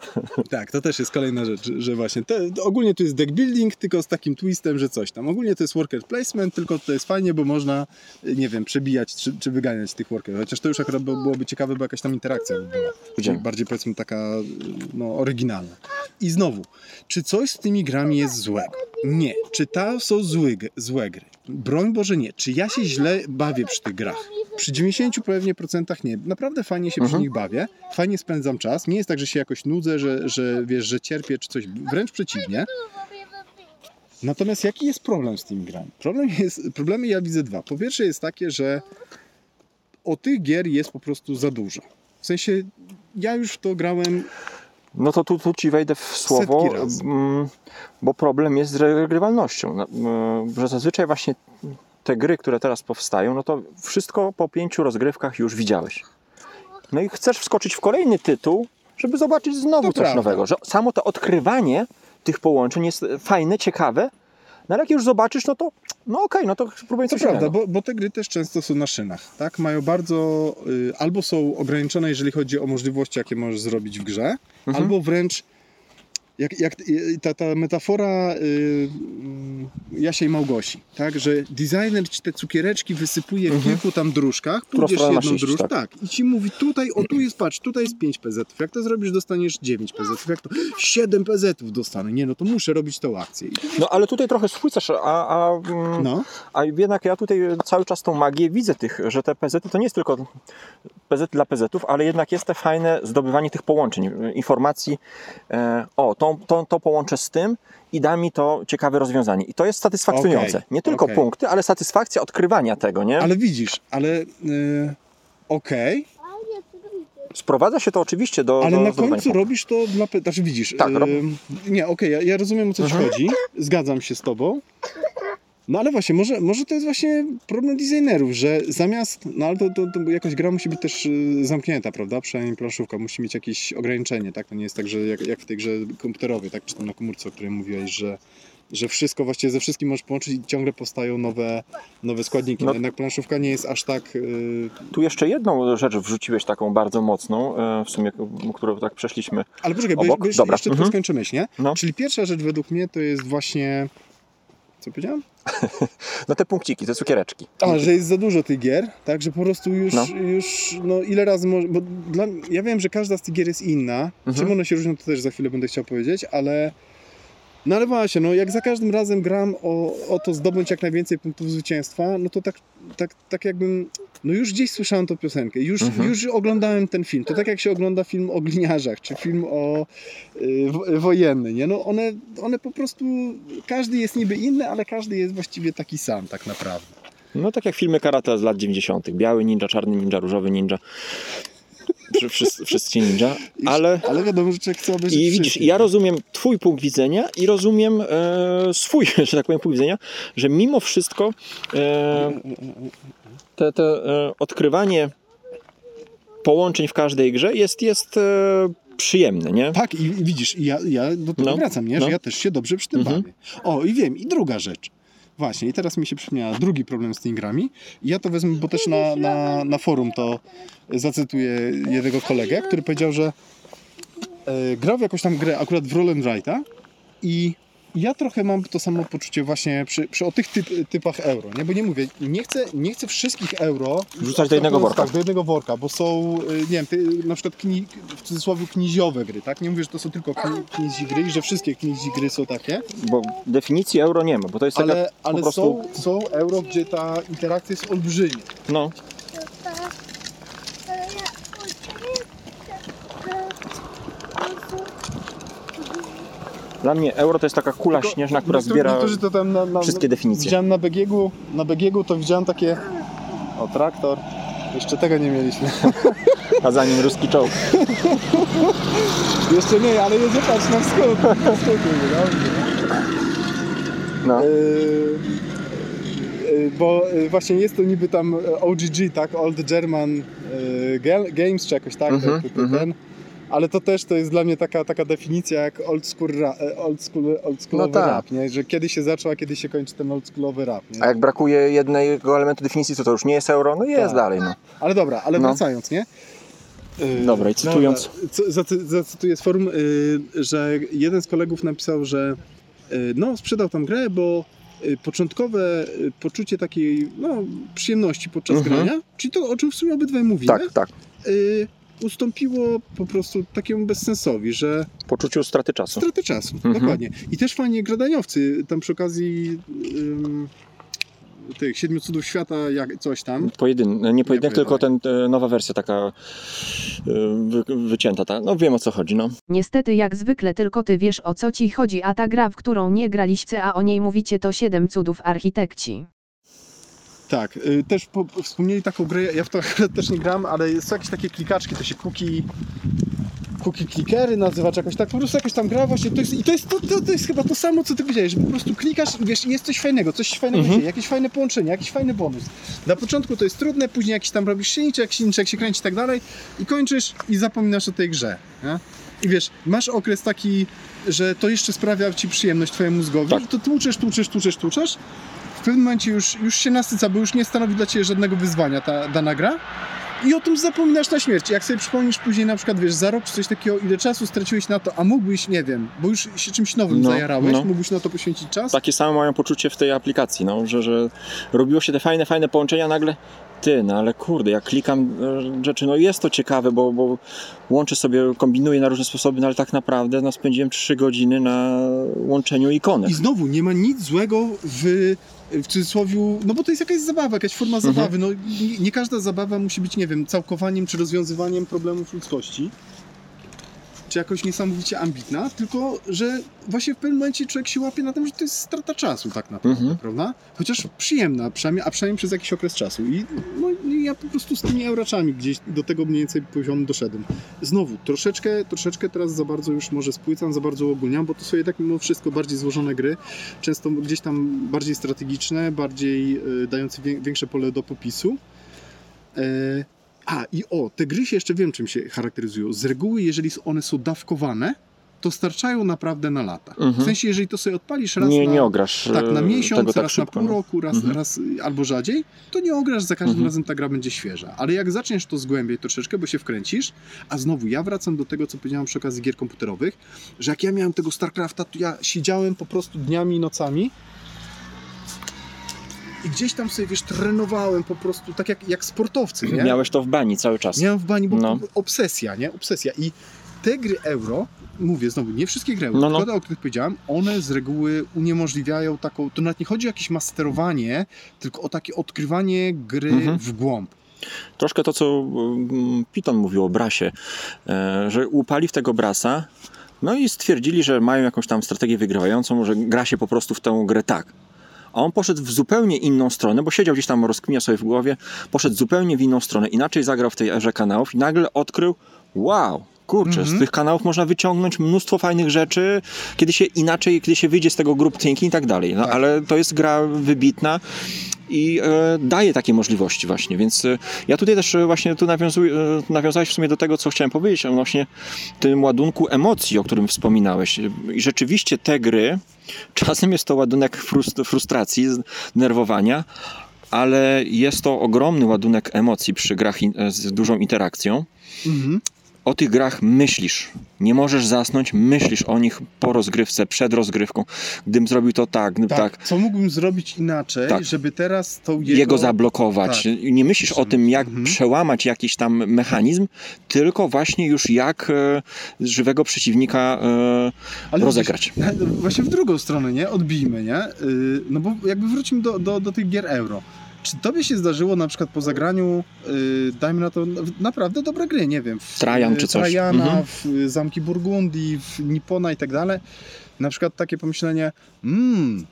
A: Tak, to też jest kolejna rzecz, że właśnie te, ogólnie tu jest deck building, tylko z takim twistem, że coś tam. Ogólnie to jest worker placement, tylko to jest fajnie, bo można, nie wiem, przebijać czy, czy wyganiać tych workerów. Chociaż to już akurat by- byłoby ciekawe, bo jakaś tam interakcja by była. Bardziej powiedzmy taka no, oryginalna. I znowu, czy coś z tymi grami jest złego? Nie. Czy to są złe, g- złe gry? Broń Boże nie. Czy ja się źle bawię przy tych grach? Przy 90 pewnie procentach nie. Naprawdę fajnie się przy
C: Mhm.
A: nich bawię. Fajnie spędzam czas. Nie jest tak, że się jakoś nudzę, że, że wiesz, że cierpię czy coś. Wręcz przeciwnie. Natomiast jaki jest problem z tymi grami? Problem jest, problemy ja widzę dwa. Po pierwsze jest takie, że o tych gier jest po prostu za dużo. W sensie ja już w to grałem
C: No to tu, tu ci wejdę w słowo, mm, bo problem jest z regrywalnością. No, mm, Że zazwyczaj właśnie te gry, które teraz powstają, no to wszystko po pięciu rozgrywkach już widziałeś. No i chcesz wskoczyć w kolejny tytuł, żeby zobaczyć znowu
A: To
C: coś
A: prawda.
C: nowego. Że samo to odkrywanie tych połączeń jest fajne, ciekawe, no ale jak już zobaczysz, no to no okej, no to spróbuję
A: To
C: coś
A: prawda, bo, bo te gry też często są na szynach, tak? Mają bardzo, y, albo są ograniczone, jeżeli chodzi o możliwości, jakie możesz zrobić w grze,
C: Mhm.
A: albo wręcz jak, jak y, ta, ta metafora y, mm, Jasia i Małgosi, tak? Że designer ci te cukiereczki wysypuje w
C: Mhm.
A: kilku tam dróżkach,
C: Którą
A: pójdziesz
C: stronę
A: jedną dróżkę,
C: tak.
A: tak. i ci mówi tutaj, o tu jest, patrz, tutaj jest 5 PZ, jak to zrobisz, dostaniesz 9 PZ, jak to 7 PZ dostanę, nie no to muszę robić tą akcję.
C: No ale tutaj trochę spłycasz, a, a, mm,
A: no,
C: A jednak ja tutaj cały czas tą magię widzę tych, że te PZ to nie jest tylko PZ dla PZ-ów, ale jednak jest te fajne zdobywanie tych połączeń, informacji. E, o, to, to, to połączę z tym i da mi to ciekawe rozwiązanie. I to jest satysfakcjonujące.
A: Okej,
C: Nie tylko
A: okej.
C: punkty, ale satysfakcja odkrywania tego, nie?
A: ale widzisz, ale y, okej,
C: Sprowadza się to oczywiście do.
A: Ale
C: do
A: na końcu robisz to dla... Znaczy widzisz...
C: Tak, rob-
A: ym, nie, okej, ja, ja rozumiem o co ci
C: Mhm.
A: chodzi. Zgadzam się z tobą. No ale właśnie, może, może to jest właśnie problem designerów, że zamiast... No ale to, to, to jakoś gra musi być też y, zamknięta, prawda? Przynajmniej planszówka musi mieć jakieś ograniczenie, tak? To nie jest tak, że jak, jak w tej grze komputerowej, tak? Czy tam na komórce, o której mówiłeś, że że wszystko właściwie ze wszystkim możesz połączyć i ciągle powstają nowe, nowe składniki.
C: No-
A: No. Jednak planszówka nie jest aż tak... y,
C: Tu jeszcze jedną rzecz wrzuciłeś taką bardzo mocną, e, w sumie, którą tak przeszliśmy.
A: Ale poczekaj, bo,
C: Obok?
A: bo jeszcze,
C: Dobra.
A: jeszcze tylko
C: Mhm.
A: skończę myśl, nie?
C: No.
A: Czyli pierwsza rzecz według mnie to jest właśnie... Co powiedziałem?
C: No te punkciki, te cukiereczki.
A: A, że jest za dużo tych gier, tak, że po prostu już,
C: No.
A: już no ile razy może, bo dla, ja wiem, że każda z tych gier jest inna,
C: Mhm.
A: czym one się różnią, to też za chwilę będę chciał powiedzieć, ale no ale właśnie, no jak za każdym razem gram o, o to zdobądź jak najwięcej punktów zwycięstwa, no to tak, tak, tak jakbym, no już gdzieś słyszałem tą piosenkę, już,
C: Mhm.
A: już oglądałem ten film, to tak jak się ogląda film o gliniarzach, czy film o y, wo- wojenny, nie, no one, one po prostu, każdy jest niby inny, ale każdy jest właściwie taki sam tak naprawdę.
C: No tak jak filmy karate z lat 90. Biały ninja, czarny ninja, różowy ninja. Wszy- Wszyscy, wszyscy ninja, ale
A: Ale wiadomo, że człowiek chce obejrzeć
C: i widzisz, ja rozumiem twój punkt widzenia i rozumiem e, swój, że tak powiem, punkt widzenia, że mimo wszystko e, te, te e, odkrywanie połączeń w każdej grze jest, jest e, przyjemne, nie?
A: Tak, i i widzisz, i ja, ja do tego
C: No,
A: wracam, nie?
C: no.
A: że ja też się dobrze przy tym
C: Mhm.
A: bawię. O, i wiem, i druga rzecz. Właśnie, i teraz mi się przypomniała drugi problem z tymi grami. I ja to wezmę, bo też na, na, na forum to zacytuję jednego kolegę, który powiedział, że e, grał w jakąś tam grę akurat w Roll and i ja trochę mam to samo poczucie właśnie przy, przy o tych typ, typach euro, nie? Bo nie mówię, nie chcę, nie chcę wszystkich euro
C: Wrzucać do jednego worka.
A: Tak, do jednego worka, bo są, y, nie wiem, ty, na przykład kni, w cudzysłowie kniziowe gry, tak? Nie mówię, że to są tylko kni, knizi gry i że wszystkie knizi gry są takie,
C: Bo definicji euro nie ma, bo to jest taka
A: ale, ale
C: po prostu...
A: są, są euro, gdzie ta interakcja jest olbrzymia.
C: No, dla mnie euro to jest taka kula
A: Tylko
C: śnieżna, która zbiera
A: niektórzy to tam na, na,
C: wszystkie definicje.
A: Widziałem na BGG, na BGG to widziałem takie, o traktor, jeszcze tego nie mieliśmy.
C: A za nim ruski czołg.
A: Jeszcze nie, ale jedzie patrz na wschód. Na wschód dobrze.
C: No.
A: Yy, yy, bo yy, właśnie jest to niby tam OGG, tak? Old German yy, Ga- Games czy jakoś tak,
C: Mhm,
A: ten, ten,
C: mhm.
A: ten. Ale to też to jest dla mnie taka, taka definicja jak old school, ra, e, old school, old schoolowy
C: No tak.
A: rap, nie? Że kiedy się zaczął, a kiedy się kończy ten old schoolowy rap, nie?
C: A jak brakuje jednego elementu definicji, to to już nie jest euro? No jest
A: Tak.
C: dalej, no.
A: Ale dobra, ale
C: No.
A: wracając, nie? Yy,
C: Dobra, i cytując-
A: dobra, Zacytuję z forum, yy, że jeden z kolegów napisał, że yy, no, sprzedał tam grę, bo początkowe poczucie takiej no, przyjemności podczas
C: Mhm.
A: grania, czyli to o czym w sumie obydwaj mówimy,
C: Tak, tak.
A: Ustąpiło po prostu takiemu bezsensowi, że
C: Poczuciu straty czasu.
A: straty czasu,
C: Mhm.
A: dokładnie. I też fajnie gradaniowcy, tam przy okazji ym, tych Siedmiu Cudów Świata, jak coś tam,
C: Pojedyn, nie pojedynek, tylko ten, e, nowa wersja taka e, wy, wycięta. Ta. No wiem o co chodzi, no.
D: Niestety jak zwykle tylko ty wiesz o co ci chodzi, a ta gra, w którą nie graliście, a o niej mówicie to 7 cudów architekci.
A: Tak, y, też po, po- wspomnieli taką grę, ja w to akurat też nie gram, ale są jakieś takie klikaczki, to się cookie, cookie clickery nazywa, czy jakoś tak, po prostu jakaś tam gra właśnie, to jest, i to jest, to, to, to jest chyba to samo, co ty powiedziałeś, że po prostu klikasz i wiesz, jest coś fajnego, coś fajnego
C: Mhm.
A: dzieje, jakieś fajne połączenie, jakiś fajny bonus. Na początku to jest trudne, później jakiś tam robisz silniczek, jak silniczek się kręci i tak dalej i kończysz i zapominasz o tej grze, nie? I wiesz, masz okres taki, że to jeszcze sprawia ci przyjemność twojemu mózgowi
C: Tak.
A: i to tłuczesz, tłuczesz, tłuczesz, tłuczesz w pewnym momencie już, już się nasyca, bo już nie stanowi dla Ciebie żadnego wyzwania ta dana gra i o tym zapominasz na śmierć. Jak sobie przypomnisz później na przykład, wiesz, za rok czy coś takiego, ile czasu straciłeś na to, a mógłbyś, nie wiem, bo już się czymś nowym
C: No,
A: zajarałeś,
C: no.
A: mógłbyś na to poświęcić czas?
C: Takie samo mają poczucie w tej aplikacji, no, że, że robiło się te fajne, fajne połączenia, nagle ty, no ale kurde, jak klikam e, rzeczy, no jest to ciekawe, bo, bo łączę sobie, kombinuję na różne sposoby, no ale tak naprawdę no, spędziłem 3 godziny na łączeniu ikonek.
A: I znowu, nie ma nic złego w, w cudzysłowie, no bo to jest jakaś zabawa, jakaś forma
C: Mhm.
A: zabawy. No, nie, nie każda zabawa musi być, nie wiem, całkowaniem czy rozwiązywaniem problemów ludzkości. Czy jakoś niesamowicie ambitna, tylko że właśnie w pewnym momencie człowiek się łapie na tym, że to jest strata czasu tak naprawdę,
C: Mhm.
A: prawda? Chociaż przyjemna, przynajmniej, a przynajmniej przez jakiś okres czasu. I no, i ja po prostu z tymi euroczami gdzieś do tego mniej więcej poziomu doszedłem. Znowu, troszeczkę, troszeczkę teraz za bardzo już może spłycam, za bardzo ogólniam, bo to są jednak mimo wszystko bardziej złożone gry, często gdzieś tam bardziej strategiczne, bardziej y, dające wię- większe pole do popisu. E, a i o, te gry się jeszcze wiem czym się charakteryzują. Z reguły, jeżeli one są dawkowane, to starczają naprawdę na lata. W
C: Mhm.
A: sensie, jeżeli to sobie odpalisz raz
C: Nie,
A: na,
C: nie ograsz
A: tak, na
C: e,
A: miesiąc,
C: tego tak
A: raz
C: szybko.
A: na pół
C: no.
A: roku, raz,
C: Mhm.
A: raz y, albo rzadziej, to nie ograsz, za każdym
C: Mhm.
A: razem ta gra będzie świeża. Ale jak zaczniesz to zgłębiać troszeczkę, bo się wkręcisz, a znowu ja wracam do tego, co powiedziałem przy okazji gier komputerowych, że jak ja miałem tego StarCrafta, to ja siedziałem po prostu dniami i nocami i gdzieś tam sobie, wiesz, trenowałem po prostu, tak jak, jak sportowcy, nie?
C: Miałeś to w bani cały czas.
A: Miałem w bani, bo
C: No.
A: obsesja, nie? Obsesja. I te gry euro, mówię znowu, nie wszystkie gry euro,
C: No, no.
A: te, o których powiedziałem, one z reguły uniemożliwiają taką, to nawet nie chodzi o jakieś masterowanie, tylko o takie odkrywanie gry
C: Mhm.
A: w głąb.
C: Troszkę to, co mm, Piton mówił o Brasie, e, że łupali w tego Brasa, no i stwierdzili, że mają jakąś tam strategię wygrywającą, że gra się po prostu w tę grę tak. A on poszedł w zupełnie inną stronę, bo siedział gdzieś tam, rozkminiał sobie w głowie, poszedł zupełnie w inną stronę, inaczej zagrał w tej erze kanałów i nagle odkrył, wow, kurczę,
A: Mhm.
C: z tych kanałów można wyciągnąć mnóstwo fajnych rzeczy, kiedy się inaczej, kiedy się wyjdzie z tego group thinking i tak dalej. No,
A: Tak.
C: ale to jest gra wybitna i e, daje takie możliwości właśnie, więc e, ja tutaj też e, właśnie tu nawiązuję, nawiązałeś w sumie do tego, co chciałem powiedzieć, odnośnie tym ładunku emocji, o którym wspominałeś. I rzeczywiście te gry, czasem jest to ładunek frust- frustracji, zdenerwowania, ale jest to ogromny ładunek emocji przy grach z dużą interakcją.
A: Mhm.
C: O tych grach myślisz. Nie możesz zasnąć, myślisz o nich po rozgrywce, przed rozgrywką. Gdybym zrobił to tak, gdybym
A: Tak.
C: tak,
A: Co mógłbym zrobić inaczej,
C: Tak.
A: żeby teraz tą
C: jego,
A: jego...
C: zablokować.
A: tak.
C: Nie myślisz o tym, jak
A: Mhm.
C: przełamać jakiś tam mechanizm, tylko właśnie już jak e, żywego przeciwnika e,
A: Ale
C: rozegrać.
A: Właśnie, właśnie w drugą stronę, nie? Odbijmy, nie? Yy, no bo jakby wrócimy do, do, do tych gier euro. Czy tobie się zdarzyło na przykład po zagraniu, yy, dajmy na to, w- naprawdę dobre gry, nie wiem, w
C: Trajan czy coś.
A: Trajana,
C: Mhm.
A: w y, Zamki Burgundii, w Nippona i tak dalej, na przykład takie pomyślenie, mmm,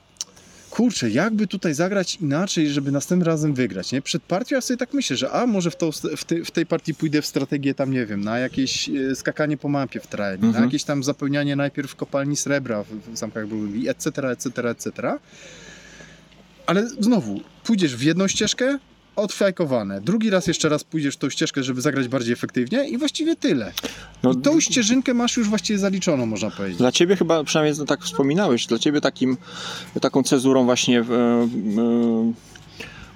A: kurczę, jakby tutaj zagrać inaczej, żeby następnym razem wygrać, nie? Przed partią ja sobie tak myślę, że a może w, tą, w, tej, w tej partii pójdę w strategię tam, nie wiem, na jakieś e, skakanie po mapie w Trajanie, na
C: Mhm.
A: jakieś tam zapełnianie najpierw kopalni srebra w, w Zamkach Burgundii, etc., etc., etc., ale znowu, pójdziesz w jedną ścieżkę, odfajkowane. Drugi raz jeszcze raz pójdziesz w tą ścieżkę, żeby zagrać bardziej efektywnie i właściwie tyle.
C: No,
A: I tą ścieżynkę masz już właściwie zaliczoną, można powiedzieć.
C: Dla ciebie chyba, przynajmniej tak wspominałeś, dla ciebie takim, taką cezurą właśnie e, e,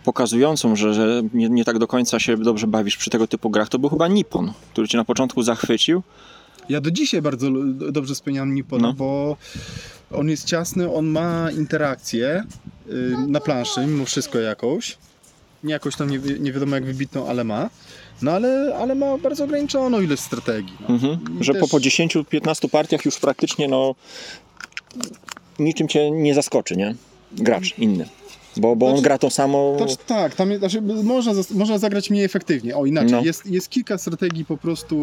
C: pokazującą, że, że nie, nie tak do końca się dobrze bawisz przy tego typu grach, to był chyba Nippon, który cię na początku zachwycił.
A: Ja do dzisiaj bardzo dobrze spełniam Nippona,
C: No.
A: bo on jest ciasny, on ma interakcję y, na planszy, mimo wszystko jakąś. Nie jakąś tam nie, wi- nie wiadomo jak wybitną, ale ma. No ale, ale ma bardzo ograniczoną ilość strategii. No.
C: Mhm.
A: I
C: Że
A: też-
C: po, po 10-15 partiach już praktycznie no niczym cię nie zaskoczy, nie? Gracz inny. Bo, bo on
A: Znaczy-
C: gra tą samą...
A: To, tak, tam jest, znaczy, można, zas- można zagrać mniej efektywnie. O, inaczej.
C: No.
A: Jest, jest kilka strategii po prostu,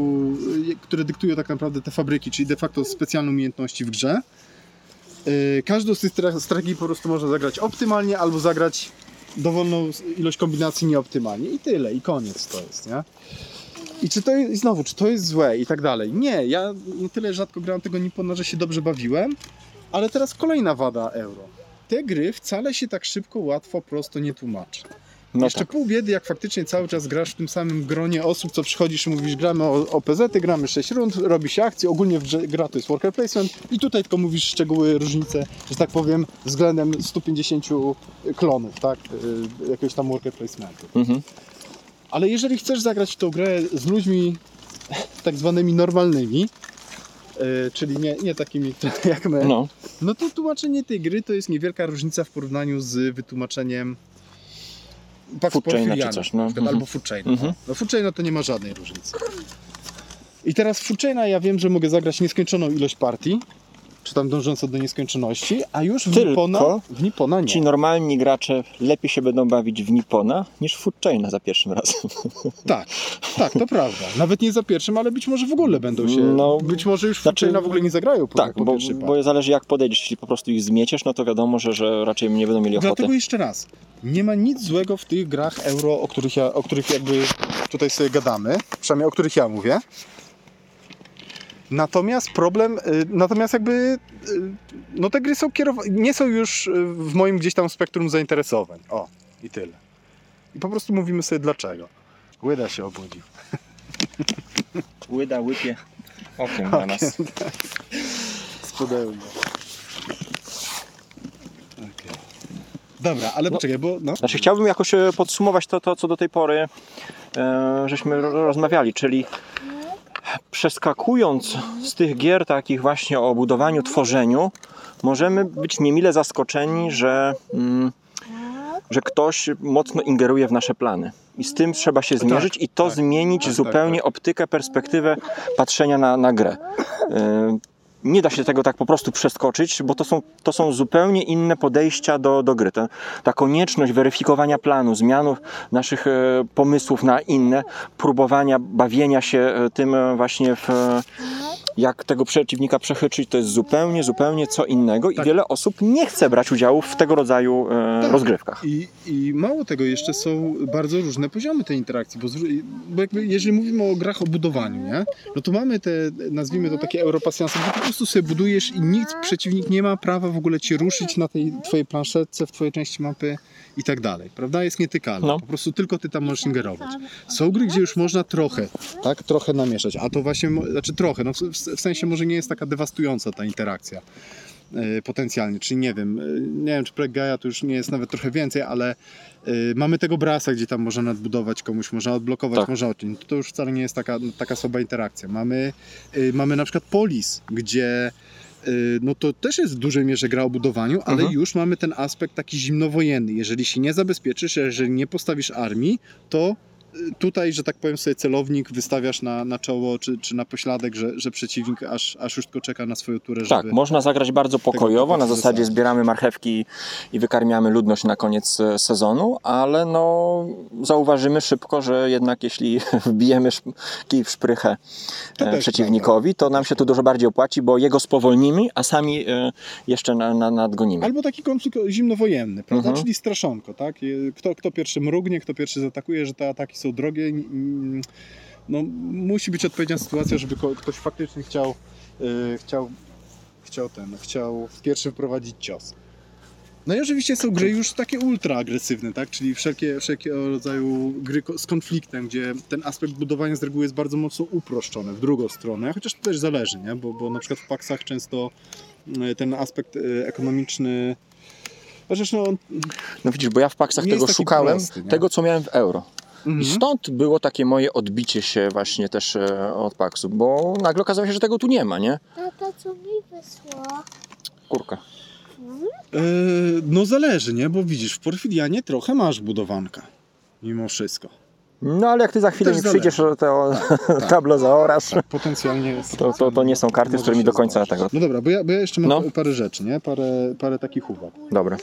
A: y, które dyktują tak naprawdę te fabryki, czyli de facto specjalne umiejętności w grze. Y, Każdą z tych stra- strategii po prostu można zagrać optymalnie albo zagrać dowolną ilość kombinacji nieoptymalnie i tyle, i koniec to jest, nie? I czy to jest, znowu, czy to jest złe i tak dalej? Nie, ja tyle rzadko grałem tego Nippona, że się dobrze bawiłem, ale teraz kolejna wada euro. Te gry wcale się tak szybko, łatwo, prosto nie tłumaczy.
C: No
A: Jeszcze
C: tak.
A: pół biedy, jak faktycznie cały czas grasz w tym samym gronie osób, co przychodzisz i mówisz, gramy o, o PZ, gramy 6 rund, robi się akcje, ogólnie gra to jest worker placement i tutaj tylko mówisz szczegóły, różnice, że tak powiem, względem 150 klonów, tak, y, jakiegoś tam worker placementu.
C: Mhm.
A: Ale jeżeli chcesz zagrać w tą grę z ludźmi tak zwanymi normalnymi, y, czyli nie, nie takimi jak my,
C: No.
A: no to tłumaczenie tej gry to jest niewielka różnica w porównaniu z wytłumaczeniem Pax
C: Food Chaina czy coś, no.
A: przykład,
C: Mhm.
A: albo Food Chaina.
C: Mhm.
A: No Food Chaina to nie ma żadnej różnicy. I teraz Food Chaina ja wiem, że mogę zagrać nieskończoną ilość partii, czy tam dążącą do nieskończoności, a już w
C: Tylko
A: Nippona, w Nippona
C: Ci
A: nie.
C: normalni gracze lepiej się będą bawić w Nippona niż w Food Chaina za pierwszym razem.
A: Tak, tak, to prawda. Nawet nie za pierwszym, ale być może w ogóle będą się,
C: No,
A: być może już
C: znaczy-
A: Food Chaina w ogóle nie zagrają po,
C: tak,
A: po
C: bo, bo zależy jak podejdziesz. Jeśli po prostu ich zmieciesz, no to wiadomo, że, że raczej nie będą mieli ochoty.
A: Dlatego jeszcze raz, nie ma nic złego w tych grach euro, o których, ja, o których jakby tutaj sobie gadamy, przynajmniej o których ja mówię. Natomiast problem, y, natomiast jakby y, no te gry są kierowane, nie są już y, w moim gdzieś tam spektrum zainteresowań. O, i tyle. I po prostu mówimy sobie dlaczego. Łyda się obudził.
C: Łyda, łypie okiem na nas.
A: Z pudełka. Okej. Dobra, ale poczekaj, bo no.
C: Znaczy chciałbym jakoś e, podsumować to, to co do tej pory e, żeśmy ro- rozmawiali, czyli przeskakując z tych gier takich właśnie o budowaniu, tworzeniu, możemy być niemile zaskoczeni, że, mm, że ktoś mocno ingeruje w nasze plany. I z tym trzeba się zmierzyć i to
A: tak,
C: zmienić
A: tak,
C: zupełnie
A: tak,
C: optykę, perspektywę patrzenia na, na grę. E, nie da się tego tak po prostu przeskoczyć, bo to są, to są zupełnie inne podejścia do, do gry. Ta, ta konieczność weryfikowania planu, zmianu naszych e, pomysłów na inne, próbowania bawienia się e, tym e, właśnie w, jak tego przeciwnika przechyczyć, to jest zupełnie, zupełnie co innego
A: Tak.
C: i wiele osób nie chce brać udziału w tego rodzaju e,
A: Tak.
C: rozgrywkach.
A: I, I mało tego, jeszcze są bardzo różne poziomy tej interakcji, bo, bo jakby jeżeli mówimy o grach o budowaniu, nie? no to mamy te, nazwijmy to takie europasjanse, gdzie po prostu sobie budujesz i nikt, przeciwnik nie ma prawa w ogóle cię ruszyć na tej twojej planszetce, w twojej części mapy i tak dalej, prawda? Jest nietykalne,
C: No.
A: po prostu tylko ty tam możesz ingerować. Są gry, gdzie już można trochę, tak, trochę namieszać, a to właśnie, znaczy trochę, no w, w sensie może nie jest taka dewastująca ta interakcja e, potencjalnie, czyli nie wiem, e, nie wiem czy projekt Gaia to już nie jest nawet trochę więcej, ale e, mamy tego brasa, gdzie tam można nadbudować komuś, można odblokować,
C: Tak.
A: można odciąć, to już wcale nie jest taka, taka słaba interakcja. Mamy, mamy na przykład Polis, gdzie no to też jest w dużej mierze gra o budowaniu, ale
C: Mhm.
A: już mamy ten aspekt taki zimnowojenny. Jeżeli się nie zabezpieczysz, jeżeli nie postawisz armii, to tutaj, że tak powiem sobie celownik wystawiasz na, na czoło czy, czy na pośladek, że, że przeciwnik aż, aż już tylko czeka na swoją turę,
C: Tak,
A: żeby...
C: można zagrać bardzo pokojowo, na zasadzie zbieramy marchewki i wykarmiamy ludność na koniec e, sezonu, ale no zauważymy szybko, że jednak jeśli wbijemy kij w szprychę
A: To
C: e, przeciwnikowi, to nam się to dużo bardziej opłaci, bo jego spowolnimy, a sami e, jeszcze na, na, nadgonimy.
A: Albo taki konflikt zimnowojenny, prawda?
C: Mhm.
A: Czyli straszonko, tak? Kto, kto pierwszy mrugnie, kto pierwszy zaatakuje, że te ataki są drogie. mm, No, musi być odpowiednia sytuacja, żeby ktoś faktycznie chciał, yy, chciał, chciał ten, chciał pierwszy wprowadzić cios. No i oczywiście są gry już takie ultra agresywne, tak? Czyli wszelkie, wszelkiego rodzaju gry z konfliktem, gdzie ten aspekt budowania z reguły jest bardzo mocno uproszczony w drugą stronę, chociaż to też zależy, nie? Bo, bo na przykład w paksach często y, ten aspekt y, ekonomiczny Chociaż no,
C: No widzisz, bo ja w paksach tego szukałem,
A: prosty,
C: tego co miałem w euro. I
A: Mhm.
C: stąd było takie moje odbicie się właśnie też e, od paksu, bo nagle okazało się, że tego tu nie ma, nie?
B: Tata, co mi wysłał?
C: Kurka.
A: E, no zależy, nie? Bo widzisz, w Porfirianie trochę masz budowanka. Mimo wszystko.
C: No ale jak ty za chwilę
A: Też
C: mi przyjdziesz, że to
A: tak.
C: tablo zaorasz,
A: Tak, potencjalnie.
C: to, to, to nie są karty, z którymi do końca tego.
A: No dobra, bo ja, bo ja jeszcze mam
C: No.
A: parę rzeczy, nie? Parę, parę takich uwag.
C: Dobra.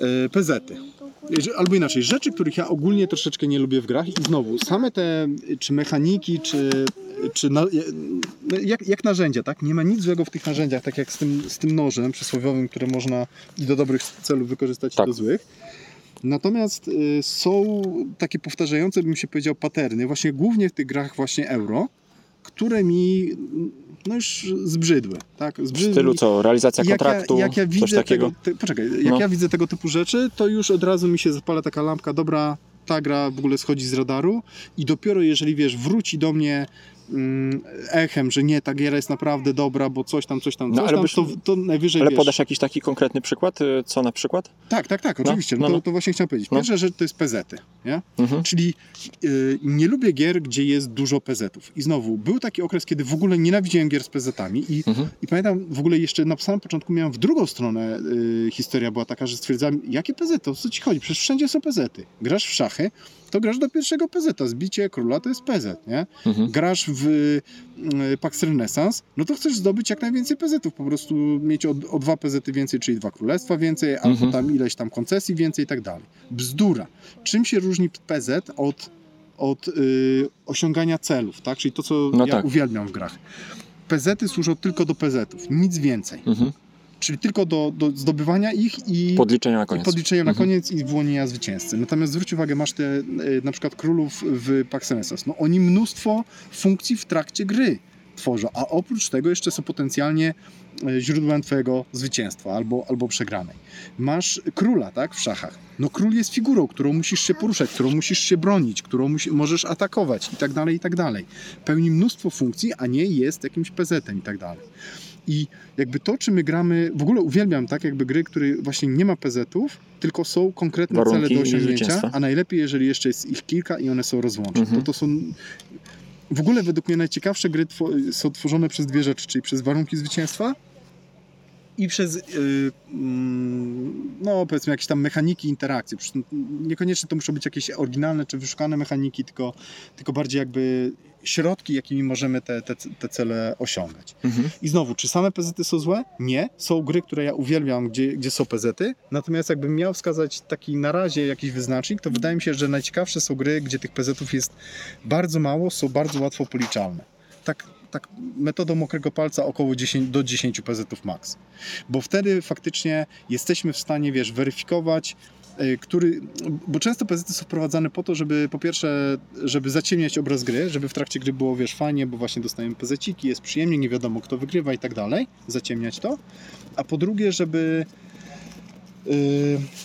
A: E, PZ-y. Albo inaczej, rzeczy, których ja ogólnie troszeczkę nie lubię w grach i znowu, same te, czy mechaniki, czy, czy na, no jak, jak narzędzia, tak? Nie ma nic złego w tych narzędziach, tak jak z tym, z tym nożem przysłowiowym, które można i do dobrych celów wykorzystać,
C: Tak.
A: i do złych. Natomiast y, są takie powtarzające, bym się powiedział, paterny, właśnie głównie w tych grach właśnie euro, które mi no już zbrzydły, tak?
C: W
A: Zbrzydły
C: stylu
A: mi-
C: co, realizacja
A: jak
C: kontraktu,
A: ja, jak ja widzę
C: takiego.
A: tego, te, poczekaj, jak
C: No.
A: ja widzę tego typu rzeczy, to już od razu mi się zapala taka lampka, dobra, ta gra w ogóle schodzi z radaru i dopiero jeżeli, wiesz, wróci do mnie echem, że nie, ta giera jest naprawdę dobra, bo coś tam, coś tam,
C: No,
A: coś
C: ale
A: tam,
C: byś-
A: to, to najwyżej,
C: Ale
A: wiesz...
C: podasz jakiś taki konkretny przykład? y, Co na przykład?
A: Tak, tak, tak,
C: No,
A: oczywiście,
C: no,
A: no,
C: no.
A: To, to właśnie chciałem powiedzieć.
C: No.
A: Pierwsza rzecz to jest PZ-y, nie?
C: Mhm.
A: Czyli y, nie lubię gier, gdzie jest dużo PZ-ów. I znowu, był taki okres, kiedy w ogóle nienawidziłem gier z PZ-ami i,
C: Mhm.
A: i pamiętam w ogóle jeszcze na samym początku miałem w drugą stronę y, historia była taka, że stwierdzałem, jakie PZ-y, o co ci chodzi? Przecież wszędzie są PZ-y. Grasz w szachy, to grasz do pierwszego PZ-a. Zbicie króla to jest PZ, nie?
C: Mhm.
A: Grasz w y, Pax Renaissance, no to chcesz zdobyć jak najwięcej PZ-ów, po prostu mieć o, o dwa PZ-y więcej, czyli dwa królestwa więcej, albo
C: Mhm.
A: tam ileś tam koncesji więcej i tak dalej. Bzdura. Czym się różni PZ od, od y, osiągania celów, tak? Czyli to, co
C: No
A: ja
C: tak.
A: uwielbiam w grach. PZ-y służą tylko do PZ-ów, nic więcej.
C: Mhm.
A: Czyli tylko do, do zdobywania ich i
C: Podliczenia na
A: i
C: koniec.
A: podliczenia na
C: Mhm.
A: koniec i wyłonienia zwycięzcy. Natomiast zwróć uwagę, masz te e, na przykład królów w Pax Renaissance. No oni mnóstwo funkcji w trakcie gry tworzą, a oprócz tego jeszcze są potencjalnie e, źródłem twojego zwycięstwa albo, albo przegranej. Masz króla, tak, w szachach. No król jest figurą, którą musisz się poruszać, którą musisz się bronić, którą musi, możesz atakować i tak dalej, i tak dalej. Pełni mnóstwo funkcji, a nie jest jakimś pezetem i tak dalej. I jakby to, czy my gramy, w ogóle uwielbiam tak, jakby gry, które właśnie nie ma PZ-ów, tylko są konkretne
C: Warunki
A: cele do osiągnięcia, a najlepiej, jeżeli jeszcze jest ich kilka i one są rozłączne.
C: Mhm.
A: To to są... W ogóle według mnie najciekawsze gry two- są tworzone przez dwie rzeczy, czyli przez warunki zwycięstwa i przez, yy, mm, no powiedzmy, jakieś tam mechaniki interakcji. Niekoniecznie to muszą być jakieś oryginalne czy wyszukane mechaniki, tylko, tylko bardziej jakby środki, jakimi możemy te, te, te cele osiągać.
C: Mhm.
A: I znowu, czy same PZ są złe? Nie. Są gry, które ja uwielbiam, gdzie, gdzie są PZ. Natomiast jakbym miał wskazać taki na razie jakiś wyznacznik, to wydaje mi się, że najciekawsze są gry, gdzie tych PZ-ów jest bardzo mało, są bardzo łatwo policzalne. Tak, tak metodą mokrego palca około 10, do 10 PZ max. Bo wtedy faktycznie jesteśmy w stanie, wiesz, weryfikować, y, który, bo często PZ są wprowadzane po to, żeby po pierwsze, żeby zaciemniać obraz gry, żeby w trakcie gry było, wiesz, fajnie, bo właśnie dostajemy PZ-ciki, jest przyjemnie, nie wiadomo kto wygrywa i tak dalej, zaciemniać to, a po drugie, żeby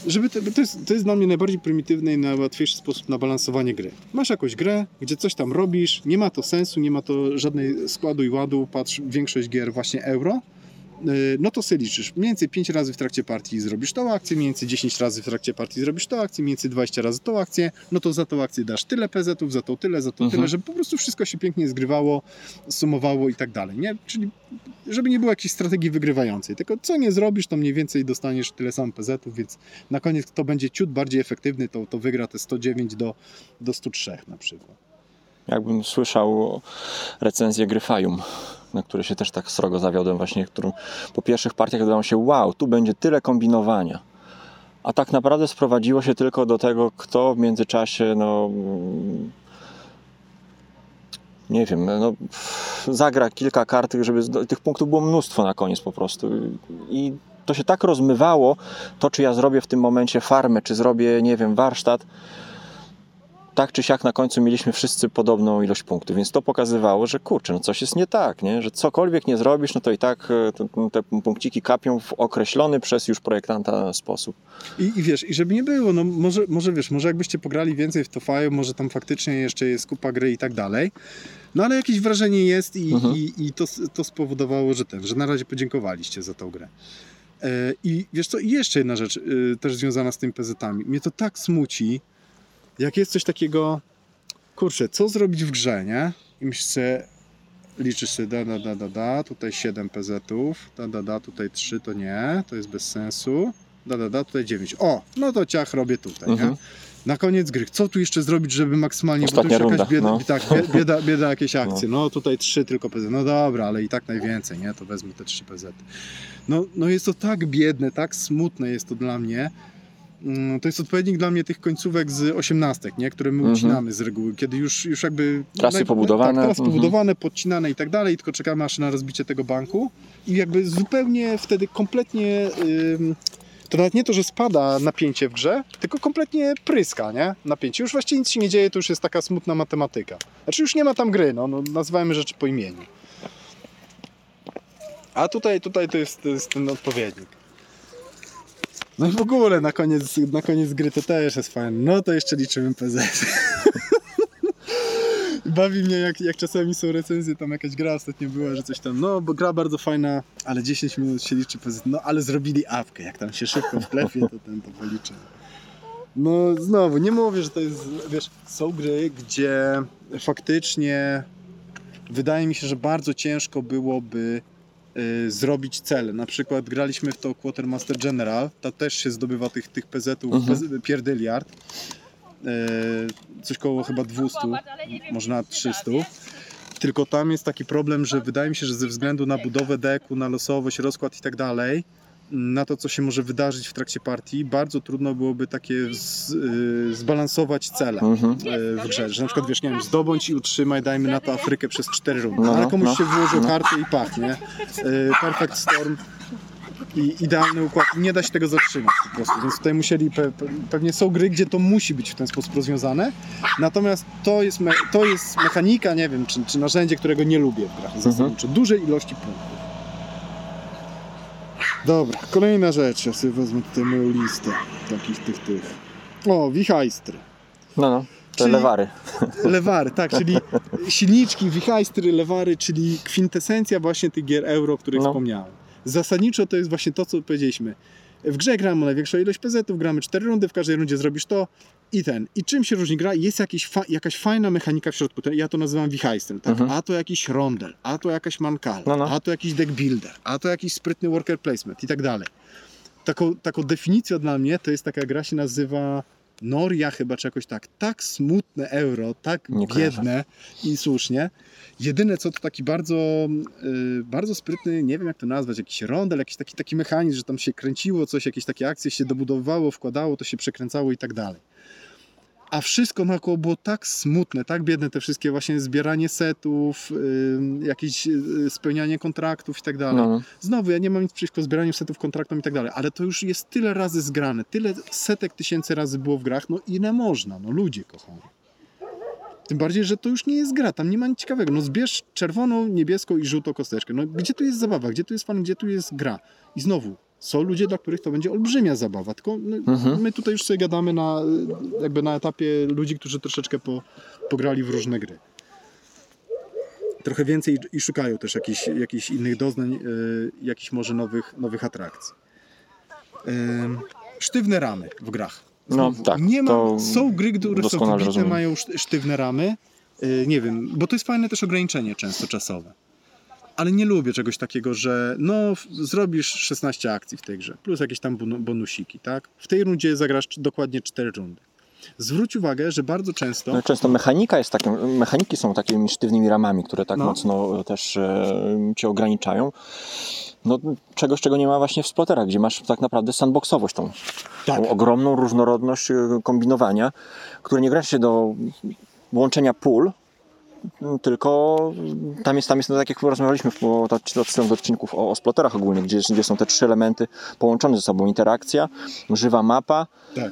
A: żeby to, to, jest, to jest dla mnie najbardziej prymitywny i najłatwiejszy sposób na balansowanie gry. Masz jakąś grę, gdzie coś tam robisz, nie ma to sensu, nie ma to żadnej składu i ładu, patrz, większość gier właśnie euro, yy, no to sobie liczysz. Mniej więcej 5 razy w trakcie partii zrobisz tą akcję, mniej więcej 10 razy w trakcie partii zrobisz tą akcję, mniej więcej 20 razy tą akcję, no to za tą akcję dasz tyle PZ-ów, za tą tyle, za to
C: Mhm.
A: tyle, żeby po prostu wszystko się pięknie zgrywało, sumowało i tak dalej, nie? Czyli żeby nie było jakiejś strategii wygrywającej, tylko co nie zrobisz, to mniej więcej dostaniesz tyle samo PZ-ów, więc na koniec kto będzie ciut bardziej efektywny, to, to wygra te 109 do, do 103 na przykład.
C: Jakbym słyszał recenzję gry Fajum, na której się też tak srogo zawiodłem właśnie, którą po pierwszych partiach wydawało się, wow, tu będzie tyle kombinowania. A tak naprawdę sprowadziło się tylko do tego, kto w międzyczasie, no mm, nie wiem, no zagra kilka kart, żeby tych punktów było mnóstwo na koniec po prostu. I to się tak rozmywało, to czy ja zrobię w tym momencie farmę, czy zrobię, nie wiem, warsztat, tak czy siak na końcu mieliśmy wszyscy podobną ilość punktów, więc to pokazywało, że kurczę, no coś jest nie tak, nie? że cokolwiek nie zrobisz, no to i tak e, te, punkciki kapią w określony przez już projektanta sposób.
A: I, I wiesz, i żeby nie było, no może, może wiesz, może jakbyście pograli więcej w to Fire, może tam faktycznie jeszcze jest kupa gry i tak dalej, no ale jakieś wrażenie jest i,
C: Mhm.
A: i, i to, to spowodowało, że ten, że na razie podziękowaliście za tą grę. E, I wiesz co, i jeszcze jedna rzecz, y, też związana z tymi PZ-ami. Mnie to tak smuci, jak jest coś takiego, kurczę, co zrobić w grze, nie? I myślisz sobie, liczysz sobie, da, da, da, da, da, tutaj 7 PZ-ów, da, da, da, tutaj 3 to nie, to jest bez sensu, da, da, da, tutaj 9. O, no to ciach robię tutaj,
C: Mhm.
A: nie? Na koniec gry, co tu jeszcze zrobić, żeby maksymalnie, bo
C: Ostatnia
A: tu już jakaś
C: runda,
A: bieda,
C: no.
A: tak, bie- bieda, bieda jakieś akcje, no tutaj 3 tylko PZ, no dobra, ale i tak najwięcej, nie? To wezmę te 3 PZ. No, no jest to tak biedne, tak smutne jest to dla mnie, to jest odpowiednik dla mnie tych końcówek z osiemnastek, nie? które my
C: Mhm.
A: ucinamy z reguły, kiedy już, już jakby...
C: Trasy pobudowane.
A: Tak, trasy
C: Mhm.
A: pobudowane, podcinane i tak dalej, tylko czekamy aż na rozbicie tego banku i jakby zupełnie wtedy kompletnie... Ym, to nawet nie to, że spada napięcie w grze, tylko kompletnie pryska, nie? Napięcie. Już właściwie nic się nie dzieje, to już jest taka smutna matematyka. Znaczy już nie ma tam gry, no, no nazywajmy rzeczy po imieniu. A tutaj, tutaj to, jest, to jest ten odpowiednik. No i w ogóle na koniec, na koniec gry to też jest fajne. No to jeszcze liczymy PZ. Bawi mnie jak, jak czasami są recenzje, tam jakaś gra ostatnio była, że coś tam, no bo gra bardzo fajna, ale 10 minut się liczy PZ. No ale zrobili awkę, jak tam się szybko wklepie, to ten to policzy. No znowu, nie mówię, że to jest, wiesz, są gry, gdzie faktycznie wydaje mi się, że bardzo ciężko byłoby zrobić cele. Na przykład graliśmy w to Quartermaster General, to też się zdobywa tych, tych PZ-ów
C: Mhm.
A: pierdyliard. Y, coś koło chyba 200, może nawet 300. Tylko tam jest taki problem, że wydaje mi się, że ze względu na budowę deku, na losowość, rozkład i tak dalej, na to, co się może wydarzyć w trakcie partii, bardzo trudno byłoby takie z, y, zbalansować cele
C: Mhm.
A: e, w grze, że na przykład wiesz, nie wiem, zdobądź i utrzymaj, dajmy na to Afrykę przez 4 rundy,
C: No,
A: ale komuś
C: no.
A: się wyłożył karty i pachnie. E, Perfect Storm i idealny układ, nie da się tego zatrzymać po prostu, więc tutaj musieli, pe, pe, pewnie są gry, gdzie to musi być w ten sposób rozwiązane, natomiast to jest, to jest mechanika, nie wiem, czy, czy narzędzie, którego nie lubię w grach zasadniczo, dużej ilości punktów. Dobra, kolejna rzecz, ja sobie wezmę tutaj moją listę takich tych, tych. O, wichajstry.
C: No, no, te
A: Czyli-
C: lewary.
A: Lewary, tak, czyli silniczki, wichajstry, lewary, czyli kwintesencja właśnie tych gier euro, o których
C: No.
A: wspomniałem. Zasadniczo to jest właśnie to, co powiedzieliśmy. W grze gramy największą ilość PZ-ów, gramy 4 rundy, w każdej rundzie zrobisz to i ten. I czym się różni gra? Jest jakiś fa- jakaś fajna mechanika w środku. Ja to nazywam wichajstrem, tak?
C: Mhm.
A: A to jakiś rondel, a to jakaś mankala,
C: No, no.
A: a to jakiś deck builder, a to jakiś sprytny worker placement i tak dalej. Taką, taką definicją dla mnie to jest taka gra się nazywa Noria chyba, czy jakoś tak. Tak smutne euro, tak
C: Nie kojarzę.
A: biedne i słusznie. Jedyne co to taki bardzo, y, bardzo sprytny, nie wiem jak to nazwać, jakiś rondel, jakiś taki, taki mechanizm, że tam się kręciło coś, jakieś takie akcje się dobudowywało, wkładało, to się przekręcało i tak dalej. A wszystko naokoło było tak smutne, tak biedne, te wszystkie właśnie zbieranie setów, ym, jakieś y, spełnianie kontraktów i tak dalej.
C: No, no.
A: Znowu, ja nie mam nic przeciwko zbieraniu setów, kontraktom i tak dalej, ale to już jest tyle razy zgrane, tyle setek tysięcy razy było w grach, no ile można, no ludzie kochani. Tym bardziej, że to już nie jest gra, tam nie ma nic ciekawego. No zbierz czerwoną, niebieską i żółtą kosteczkę. No gdzie tu jest zabawa, gdzie tu jest fan, gdzie tu jest gra? I znowu, są ludzie, dla których to będzie olbrzymia zabawa, tylko
C: Mhm.
A: my tutaj już sobie gadamy na, jakby na etapie ludzi, którzy troszeczkę po, pograli w różne gry. Trochę więcej i szukają też jakichś, jakichś innych doznań, y, jakichś może nowych, nowych atrakcji. Ym, sztywne ramy w grach.
C: No, tak,
A: Nie ma, są gry, które są wybitne, mają szt- sztywne ramy. Y, nie wiem, bo to jest fajne też ograniczenie często czasowe. Ale nie lubię czegoś takiego, że no zrobisz 16 akcji w tej grze, plus jakieś tam bonu- bonusiki, tak? W tej rundzie zagrasz dokładnie 4 rundy. Zwróć uwagę, że bardzo często...
C: No, Często mechanika jest takim, mechaniki są takimi sztywnymi ramami, które tak
A: No.
C: mocno też e, cię ograniczają. No, czegoś, czego nie ma właśnie w sploterach, gdzie masz tak naprawdę sandboxowość, tą,
A: Tak.
C: tą ogromną różnorodność e, kombinowania, które nie gra się do łączenia pól, tylko tam jest, tam jest no, tak jak rozmawialiśmy w po- od od tylu odcinków o, o sploterach ogólnie, gdzie, gdzie są te trzy elementy połączone ze sobą. Interakcja, żywa mapa,
A: Tak.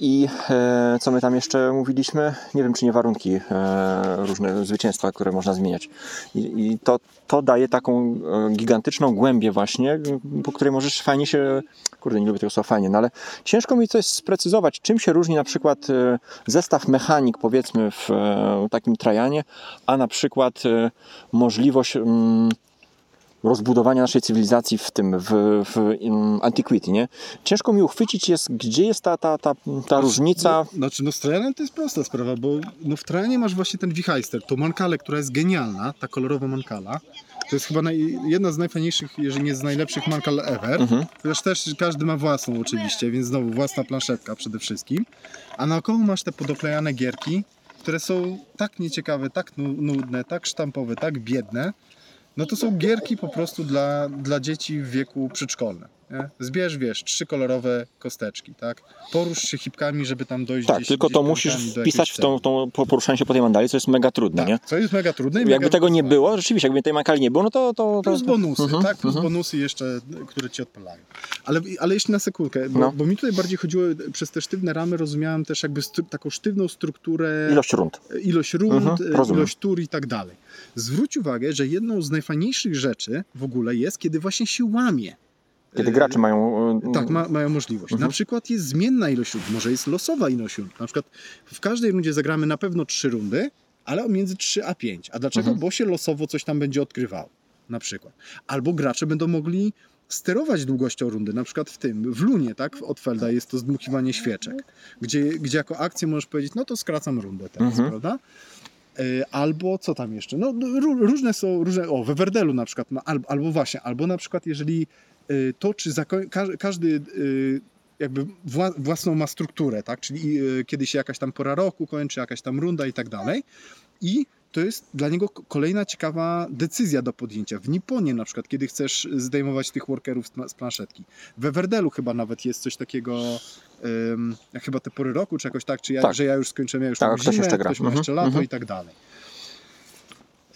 C: I e, co my tam jeszcze mówiliśmy? Nie wiem, czy nie warunki e, różne zwycięstwa, które można zmieniać. I, i to, to daje taką e, gigantyczną głębię właśnie, po której możesz fajnie się... Kurde, nie lubię tego słowa fajnie, no ale ciężko mi coś sprecyzować, czym się różni na przykład e, zestaw mechanik powiedzmy w e, takim trajanie, a na przykład e, możliwość... Mm, rozbudowania naszej cywilizacji w tym, w, w Antiquity, nie? Ciężko mi uchwycić jest, gdzie jest ta, ta, ta, ta różnica.
A: No, znaczy, no z Trajanem to jest prosta sprawa, bo no w Trajanie masz właśnie ten Wichajster, tą mankalę, która jest genialna, ta kolorowa mankala. To jest chyba naj, jedna z najfajniejszych, jeżeli nie z najlepszych mankal ever.
C: Mhm.
A: Chociaż też każdy ma własną oczywiście, więc znowu własna planszetka przede wszystkim. A naokoło masz te podoklejane gierki, które są tak nieciekawe, tak nu- nudne, tak sztampowe, tak biedne. No to są gierki po prostu dla, dla dzieci w wieku przedszkolnym. Nie? Zbierz, wiesz, trzy kolorowe kosteczki, tak? Porusz się hipkami, żeby tam dojść
C: Tak,
A: gdzieś,
C: tylko
A: gdzieś
C: to musisz wpisać w tą, tą po- poruszanie się po tej mandali, co jest mega trudne,
A: Tak,
C: nie?
A: co jest mega trudne
C: Jakby
A: mega
C: tego nie było, rzeczywiście, jakby tej mankali nie było, no to... to, to,
A: Plus bonusy,
C: Mhm,
A: tak? Plus
C: mhm.
A: bonusy jeszcze, które ci odpalają. Ale, ale jeszcze na sekundkę, bo,
C: No.
A: bo mi tutaj bardziej chodziło, przez te sztywne ramy rozumiałem też jakby taką sztywną strukturę,
C: Ilość rund.
A: ilość rund,
C: Mhm,
A: e, ilość tur i tak dalej. Zwróć uwagę, że jedną z najfajniejszych rzeczy w ogóle jest, kiedy właśnie się łamie.
C: Kiedy gracze mają... e,
A: tak, ma, mają możliwość.
C: Mhm.
A: Na przykład jest zmienna ilość rund, może jest losowa ilość rund. Na przykład w każdej rundzie zagramy na pewno trzy rundy, ale między 3 a 5. A dlaczego?
C: Mhm.
A: Bo się losowo coś tam będzie odkrywało. Na przykład. Albo gracze będą mogli sterować długością rundy, na przykład w tym, w lunie, tak, od Felda jest to zdmuchiwanie świeczek, gdzie, gdzie jako akcję możesz powiedzieć, no to skracam rundę teraz,
C: Mhm.
A: prawda? E, Albo co tam jeszcze? No no, ró- różne są, różne, o, we Werdelu na przykład, albo, albo właśnie, albo na przykład jeżeli y, to, czy każdy y, jakby wła- własną ma strukturę, tak? Czyli kiedy się jakaś tam pora roku kończy, jakaś tam runda i tak dalej. I to jest dla niego kolejna ciekawa decyzja do podjęcia. W Niponie na przykład, kiedy chcesz zdejmować tych workerów z pla- z planszetki. We Werdelu chyba nawet jest coś takiego, jak chyba te pory roku, czy jakoś tak, czy ja,
C: Tak.
A: że ja już skończyłem, ja już
C: Tak, ktoś
A: zimę,
C: jeszcze gra.
A: ktoś ma
C: Mhm,
A: jeszcze lato
C: mhm.
A: i tak dalej.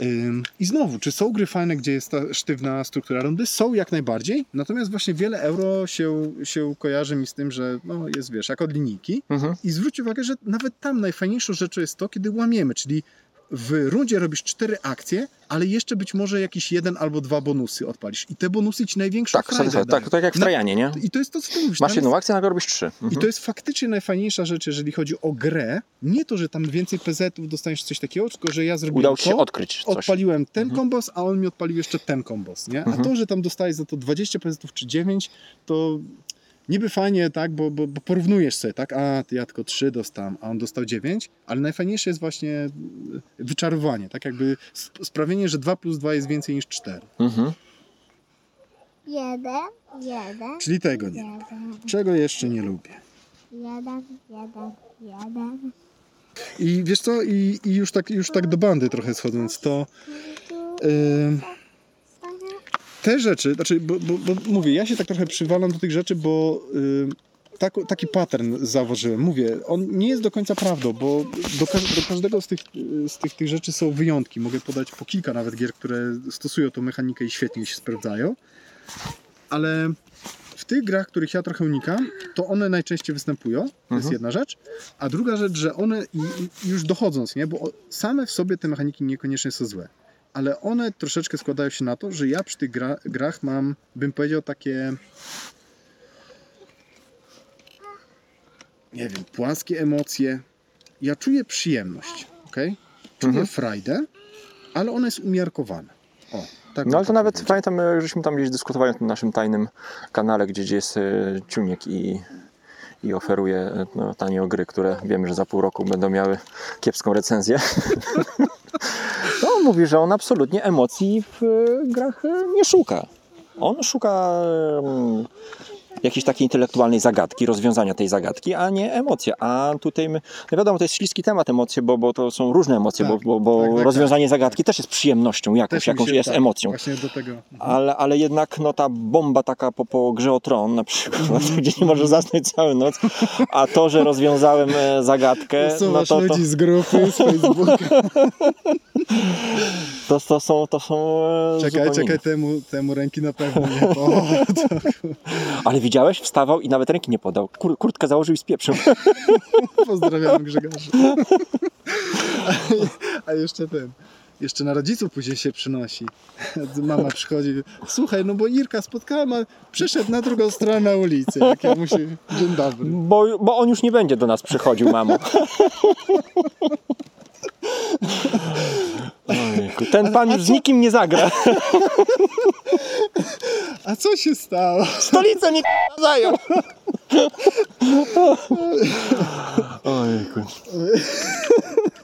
A: Ym, I znowu, czy są gry fajne, gdzie jest ta sztywna struktura rundy? Są jak najbardziej, natomiast właśnie wiele euro się, się kojarzy mi z tym, że no, jest, wiesz, jak od linijki.
C: Mhm.
A: I zwróć uwagę, że nawet tam najfajniejszą rzeczą jest to, kiedy łamiemy, czyli w rundzie robisz cztery akcje, ale jeszcze być może jakiś jeden albo dwa bonusy odpalisz. I te bonusy ci największą
C: Tak,
A: frajdę
C: tak, tak, tak jak w Trajanie, nie?
A: I to jest to, co ty mówisz.
C: Masz jedną akcję, nagle robisz trzy.
A: I
C: Mhm.
A: to jest faktycznie najfajniejsza rzecz, jeżeli chodzi o grę. Nie to, że tam więcej PZ-ów dostaniesz coś takiego, tylko że ja zrobiłem
C: Udało ci się
A: to,
C: odkryć coś.
A: odpaliłem ten
C: Mhm.
A: kombos, a on mi odpalił jeszcze ten kombos, nie? A
C: Mhm.
A: to, że tam dostajesz za to 20 PZ-ów czy 9, to niby fajnie, tak, bo, bo, bo porównujesz sobie, tak, a ty ja tylko 3 dostałem, a on dostał 9, ale najfajniejsze jest właśnie y, wyczarowanie, tak, jakby sp- sprawienie, że 2 plus 2 jest więcej niż 4.
C: Mhm.
B: Jeden, jeden,
A: Czyli tego nie.
B: jeden,
A: Czego jeszcze nie lubię.
B: jeden, jeden, jeden.
A: I wiesz co, i, i już, tak, już tak do bandy trochę schodząc, to ym, te rzeczy, znaczy, bo, bo, bo mówię, ja się tak trochę przywalam do tych rzeczy, bo ym, tak, taki pattern zauważyłem. Mówię, on nie jest do końca prawdą, bo do, każ- do każdego z, tych, z tych, tych rzeczy są wyjątki. Mogę podać po kilka nawet gier, które stosują tą mechanikę i świetnie się sprawdzają. Ale w tych grach, których ja trochę unikam, to one najczęściej występują. To jest
C: Mhm.
A: jedna rzecz. A druga rzecz, że one już dochodząc, nie? bo same w sobie te mechaniki niekoniecznie są złe. Ale one troszeczkę składają się na to, że ja przy tych gra, grach mam, bym powiedział, takie nie wiem, płaskie emocje. Ja czuję przyjemność, ok? Czuję
C: Mhm.
A: frajdę, ale ona jest umiarkowana. O, tak
C: No ale to nawet
A: powiedział.
C: pamiętam, e, żeśmy tam gdzieś dyskutowali na tym naszym tajnym kanale, gdzie, gdzie jest e, Ciuniek i, i oferuje e, no, tanie gry, które wiemy, że za pół roku będą miały kiepską recenzję. No, mówi, że on absolutnie emocji w e, grach e, nie szuka. On szuka jakiejś takiej intelektualnej zagadki, rozwiązania tej zagadki, a nie emocje. A tutaj my, no wiadomo, to jest śliski temat emocje, bo, bo to są różne emocje,
A: Tak,
C: bo, bo, bo
A: tak, tak,
C: rozwiązanie zagadki też jest przyjemnością jakąś, jakąś
A: się-
C: jest
A: tak,
C: emocją.
A: Właśnie do tego.
C: Ale, ale jednak no, ta bomba taka po, po grze o tron na przykład, gdzie nie możesz zasnąć całą noc, a to, że rozwiązałem e, zagadkę, no to, to,
A: ludzi z grupy, z Facebooka.
C: to, to są, to są e,
A: Czekaj,
C: zupełnie
A: czekaj, temu, temu ręki na pewno nie. O,
C: Ale widziałeś? Wstawał i nawet ręki nie podał. Kur, kurtkę założył i spieprzył.
A: pozdrawiam Grzegorza. A, a jeszcze ten. Jeszcze na rodziców później się przynosi. Mama przychodzi, słuchaj, no bo Irka spotkałem, a przeszedł na drugą stronę ulicy. Jak ja musi, dzień dobry.
C: Bo, bo on już nie będzie do nas przychodził, mamo. Ten pan już z nikim nie zagra.
A: A co się stało?
C: Stolicę mi zajął. Ojejku.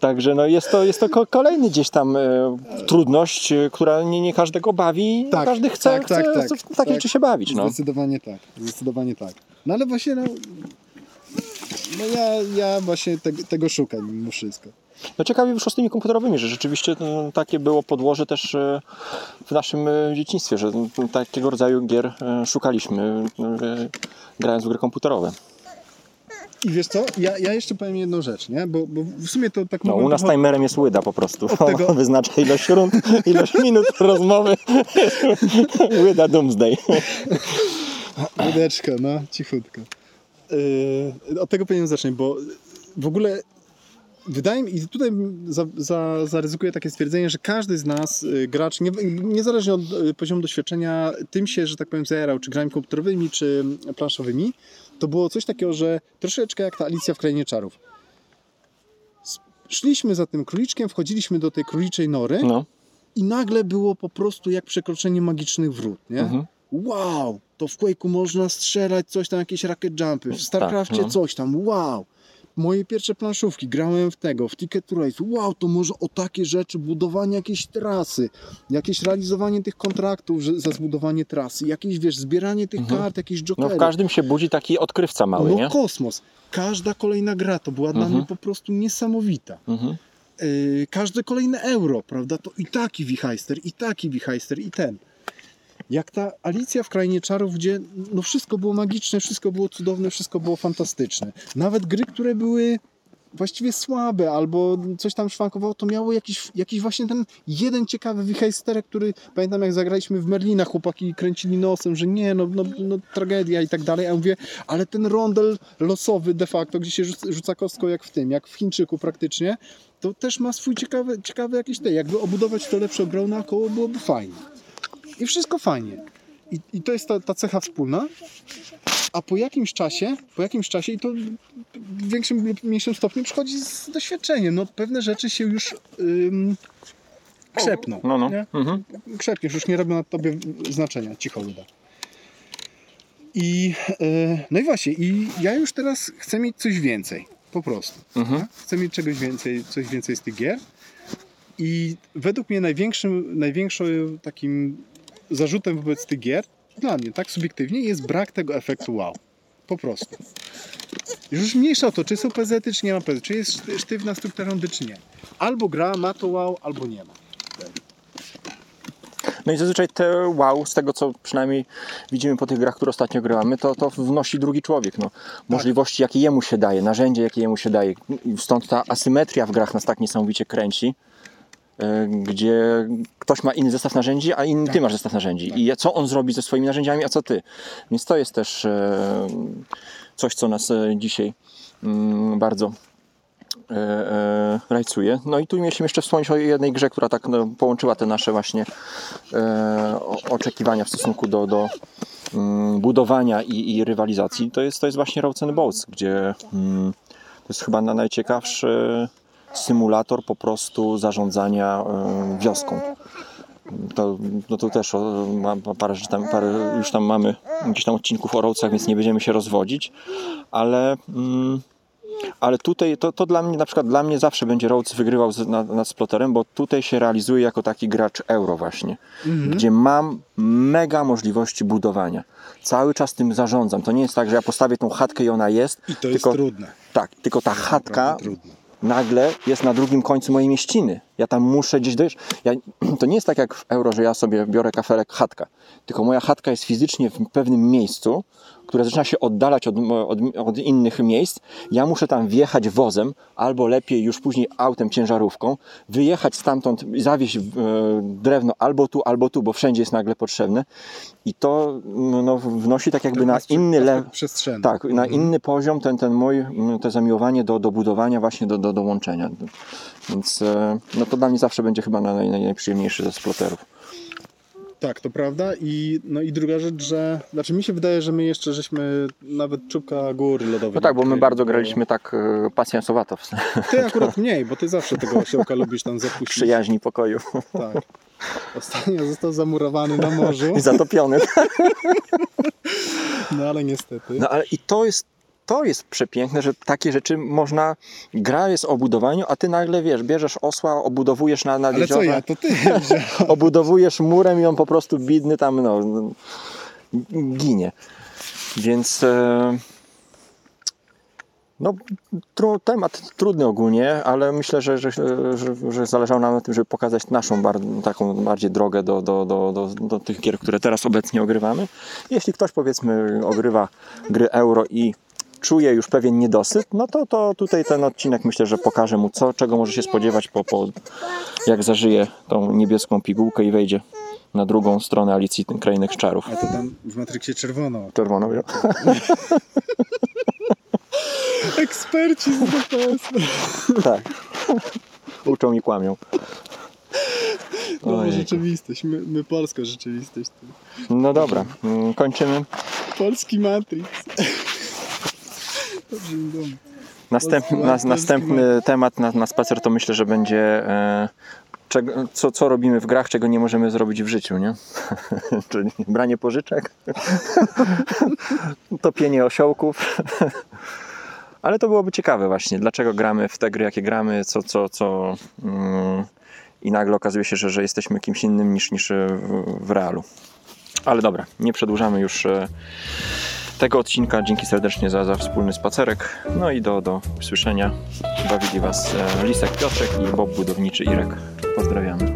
C: Także no jest to, jest to ko- kolejny gdzieś tam e, trudność, e, która nie, nie każdego bawi. nie
A: Tak,
C: każdy chce,
A: tak, tak,
C: chce
A: tak,
C: w takie
A: tak.
C: rzeczy się bawić. No.
A: Zdecydowanie tak, zdecydowanie tak. No ale właśnie, no, no ja, ja właśnie te, tego szukam mimo wszystko.
C: No ciekawie wyszło z tymi komputerowymi, że rzeczywiście e, takie było podłoże też e, w naszym e, dzieciństwie, że e, takiego rodzaju gier e, szukaliśmy grając w gry komputerowe.
A: I wiesz co, ja, ja jeszcze powiem jedną rzecz, nie? Bo, bo w sumie to tak
C: No, u nas timerem jest łyda po prostu.
A: Od tego-
C: Wyznacza ilość rund, ilość minut rozmowy. łyda Doomsday.
A: Wódeczka, no, cichutko. Yy, od tego powinienem zacząć, bo w ogóle wydaje mi i tutaj za, za, zaryzykuję takie stwierdzenie, że każdy z nas, y, gracz, nie, niezależnie od y, poziomu doświadczenia, tym się, że tak powiem, zajarał, czy grami komputerowymi, czy planszowymi, to było coś takiego, że troszeczkę jak ta Alicja w Krainie Czarów. Szliśmy za tym króliczkiem, wchodziliśmy do tej króliczej nory
C: No.
A: i nagle było po prostu jak przekroczenie magicznych wrót, nie?
C: Mhm.
A: wow, to w Quake'u można strzelać, coś tam, jakieś rocket jumpy, w StarCraftie
C: no.
A: coś tam, wow. Moje pierwsze planszówki, grałem w tego, w Ticket to Race, wow, to może o takie rzeczy, budowanie jakiejś trasy, jakieś realizowanie tych kontraktów za zbudowanie trasy, jakieś, wiesz, zbieranie tych
C: Mhm.
A: kart, jakieś
C: no
A: jokery.
C: w każdym się budzi taki odkrywca mały,
A: no
C: nie?
A: kosmos. Każda kolejna gra to była dla
C: Mhm.
A: mnie po prostu niesamowita.
C: Mhm.
A: Yy, każde kolejne euro, prawda? To i taki wichajster, i taki wichajster, i ten. Jak ta Alicja w Krainie Czarów, gdzie no wszystko było magiczne, wszystko było cudowne, wszystko było fantastyczne. Nawet gry, które były właściwie słabe albo coś tam szwankowało, to miało jakiś, jakiś właśnie ten jeden ciekawy wichajsterek, który pamiętam jak zagraliśmy w Merlina, chłopaki kręcili nosem, że nie, no, no, no tragedia i tak dalej, a ja mówię, ale ten rondel losowy de facto, gdzie się rzuca, kostką jak w tym, jak w Chińczyku praktycznie, to też ma swój ciekawy, ciekawy jakiś te, jakby obudować to lepsze grą naokoło byłoby fajnie. I wszystko fajnie. I, i to jest ta, ta cecha wspólna. A po jakimś czasie, po jakimś czasie, i to w większym lub mniejszym stopniu przychodzi z doświadczeniem. No, pewne rzeczy się już ym, krzepną.
C: No, no.
A: Nie?
C: Mhm.
A: Krzepniesz, już nie robią na tobie znaczenia, cicho uda. I, e, no i właśnie, i ja już teraz chcę mieć coś więcej, po prostu.
C: Mhm.
A: tak? Chcę mieć czegoś więcej, coś więcej z tych gier. I według mnie największym, największym takim zarzutem wobec tych gier, dla mnie, tak subiektywnie, jest brak tego efektu wow. Po prostu. Już mniejsza o to, czy są PZ, czy nie ma PZ, czy jest szty- sztywna struktura rundy, czy nie. Albo gra ma to wow, albo nie ma.
C: No i zazwyczaj te wow, z tego co przynajmniej widzimy po tych grach, które ostatnio grywamy, to, to wnosi drugi człowiek. No. Możliwości, jakie jemu się daje, narzędzie, jakie jemu się daje. Stąd ta asymetria w grach nas tak niesamowicie kręci, gdzie ktoś ma inny zestaw narzędzi, a inny ty masz zestaw narzędzi. I co on zrobi ze swoimi narzędziami, a co ty. Więc to jest też e, coś, co nas e, dzisiaj mm, bardzo e, e, rajcuje. No i tu mieliśmy jeszcze wspomnieć o jednej grze, która tak no, połączyła te nasze właśnie e, oczekiwania w stosunku do, do mm, budowania i, i rywalizacji. To jest, to jest właśnie Roads and Boats, gdzie mm, to jest chyba na najciekawszy symulator po prostu zarządzania e, wioską. To, no to też o, parę, tam, parę już tam mamy gdzieś tam odcinków o roadcach, więc nie będziemy się rozwodzić, ale mm, ale tutaj to, to dla mnie, na przykład dla mnie zawsze będzie Rhodes wygrywał z, nad, nad Sploterem, bo tutaj się realizuje jako taki gracz euro właśnie, gdzie mam mega możliwości budowania. Cały czas tym zarządzam. To nie jest tak, że ja postawię tą chatkę i ona jest.
A: I to jest
C: tylko,
A: trudne.
C: Tak, tylko ta chatka
A: Naprawdę trudne.
C: Nagle jest na drugim końcu mojej mieściny. Ja tam muszę gdzieś dojść. Ja, to nie jest tak jak w euro, że ja sobie biorę kafelek chatka. Tylko moja chatka jest fizycznie w pewnym miejscu, które zaczyna się oddalać od, od, od innych miejsc. Ja muszę tam wjechać wozem, albo lepiej już później autem, ciężarówką, wyjechać stamtąd, zawieźć e, drewno albo tu, albo tu, bo wszędzie jest nagle potrzebne. I to no, wnosi tak jakby na inny level.
A: przestrzenny.
C: Tak, na
A: Mhm.
C: inny poziom ten, ten mój, mm, to zamiłowanie do, do budowania, właśnie do, do, do łączenia. Więc e, no to dla mnie zawsze będzie chyba naj, naj, najprzyjemniejszy ze sploterów.
A: Tak, to prawda. I, no i druga rzecz, że znaczy mi się wydaje, że my jeszcze żeśmy nawet czubka góry lodowej.
C: No tak, bo my bardzo graliśmy tak e, pasjansowato w
A: Ty akurat mniej, bo ty zawsze tego osiołka lubisz tam zapuścić.
C: przyjaźni pokoju
A: Tak. Ostatnio został zamurowany na morzu,
C: i zatopiony.
A: no ale niestety.
C: No ale i to jest, to jest przepiękne, że takie rzeczy można, gra jest o budowaniu, a ty nagle wiesz, bierzesz osła, obudowujesz na, na
A: ale co ja, to ty
C: obudowujesz murem i on po prostu bidny tam no, no, ginie. Więc e, no, tru, temat trudny ogólnie, ale myślę, że, że, że, że zależało nam na tym, żeby pokazać naszą bar, taką bardziej drogę do, do, do, do, do tych gier, które teraz obecnie ogrywamy. Jeśli ktoś powiedzmy ogrywa gry euro i czuje już pewien niedosyt, no to, to tutaj ten odcinek myślę, że pokaże mu co, czego może się spodziewać po, po jak zażyje tą niebieską pigułkę i wejdzie na drugą stronę Alicji Krainych Czarów.
A: A to tam w Matrixie czerwono.
C: Czerwoną. ja.
A: Eksperci z DPS.
C: Tak. Uczą i kłamią.
A: No, rzeczywistość. My, my polska rzeczywistość.
C: No dobra, mm, kończymy.
A: Polski Matrix.
C: Następny, nas, następny temat na, na spacer to myślę, że będzie e, czego, co, co robimy w grach, czego nie możemy zrobić w życiu, nie? Czyli branie pożyczek, topienie osiołków. Ale to byłoby ciekawe właśnie, dlaczego gramy w te gry, jakie gramy, co, co, co mm, i nagle okazuje się, że, że jesteśmy kimś innym niż, niż w, w realu. Ale dobra, nie przedłużamy już e, tego odcinka. Dzięki serdecznie za, za wspólny spacerek. No i do, do usłyszenia. Bawili Was e, Lisek Piotrek i Bob Budowniczy Irek. Pozdrawiamy.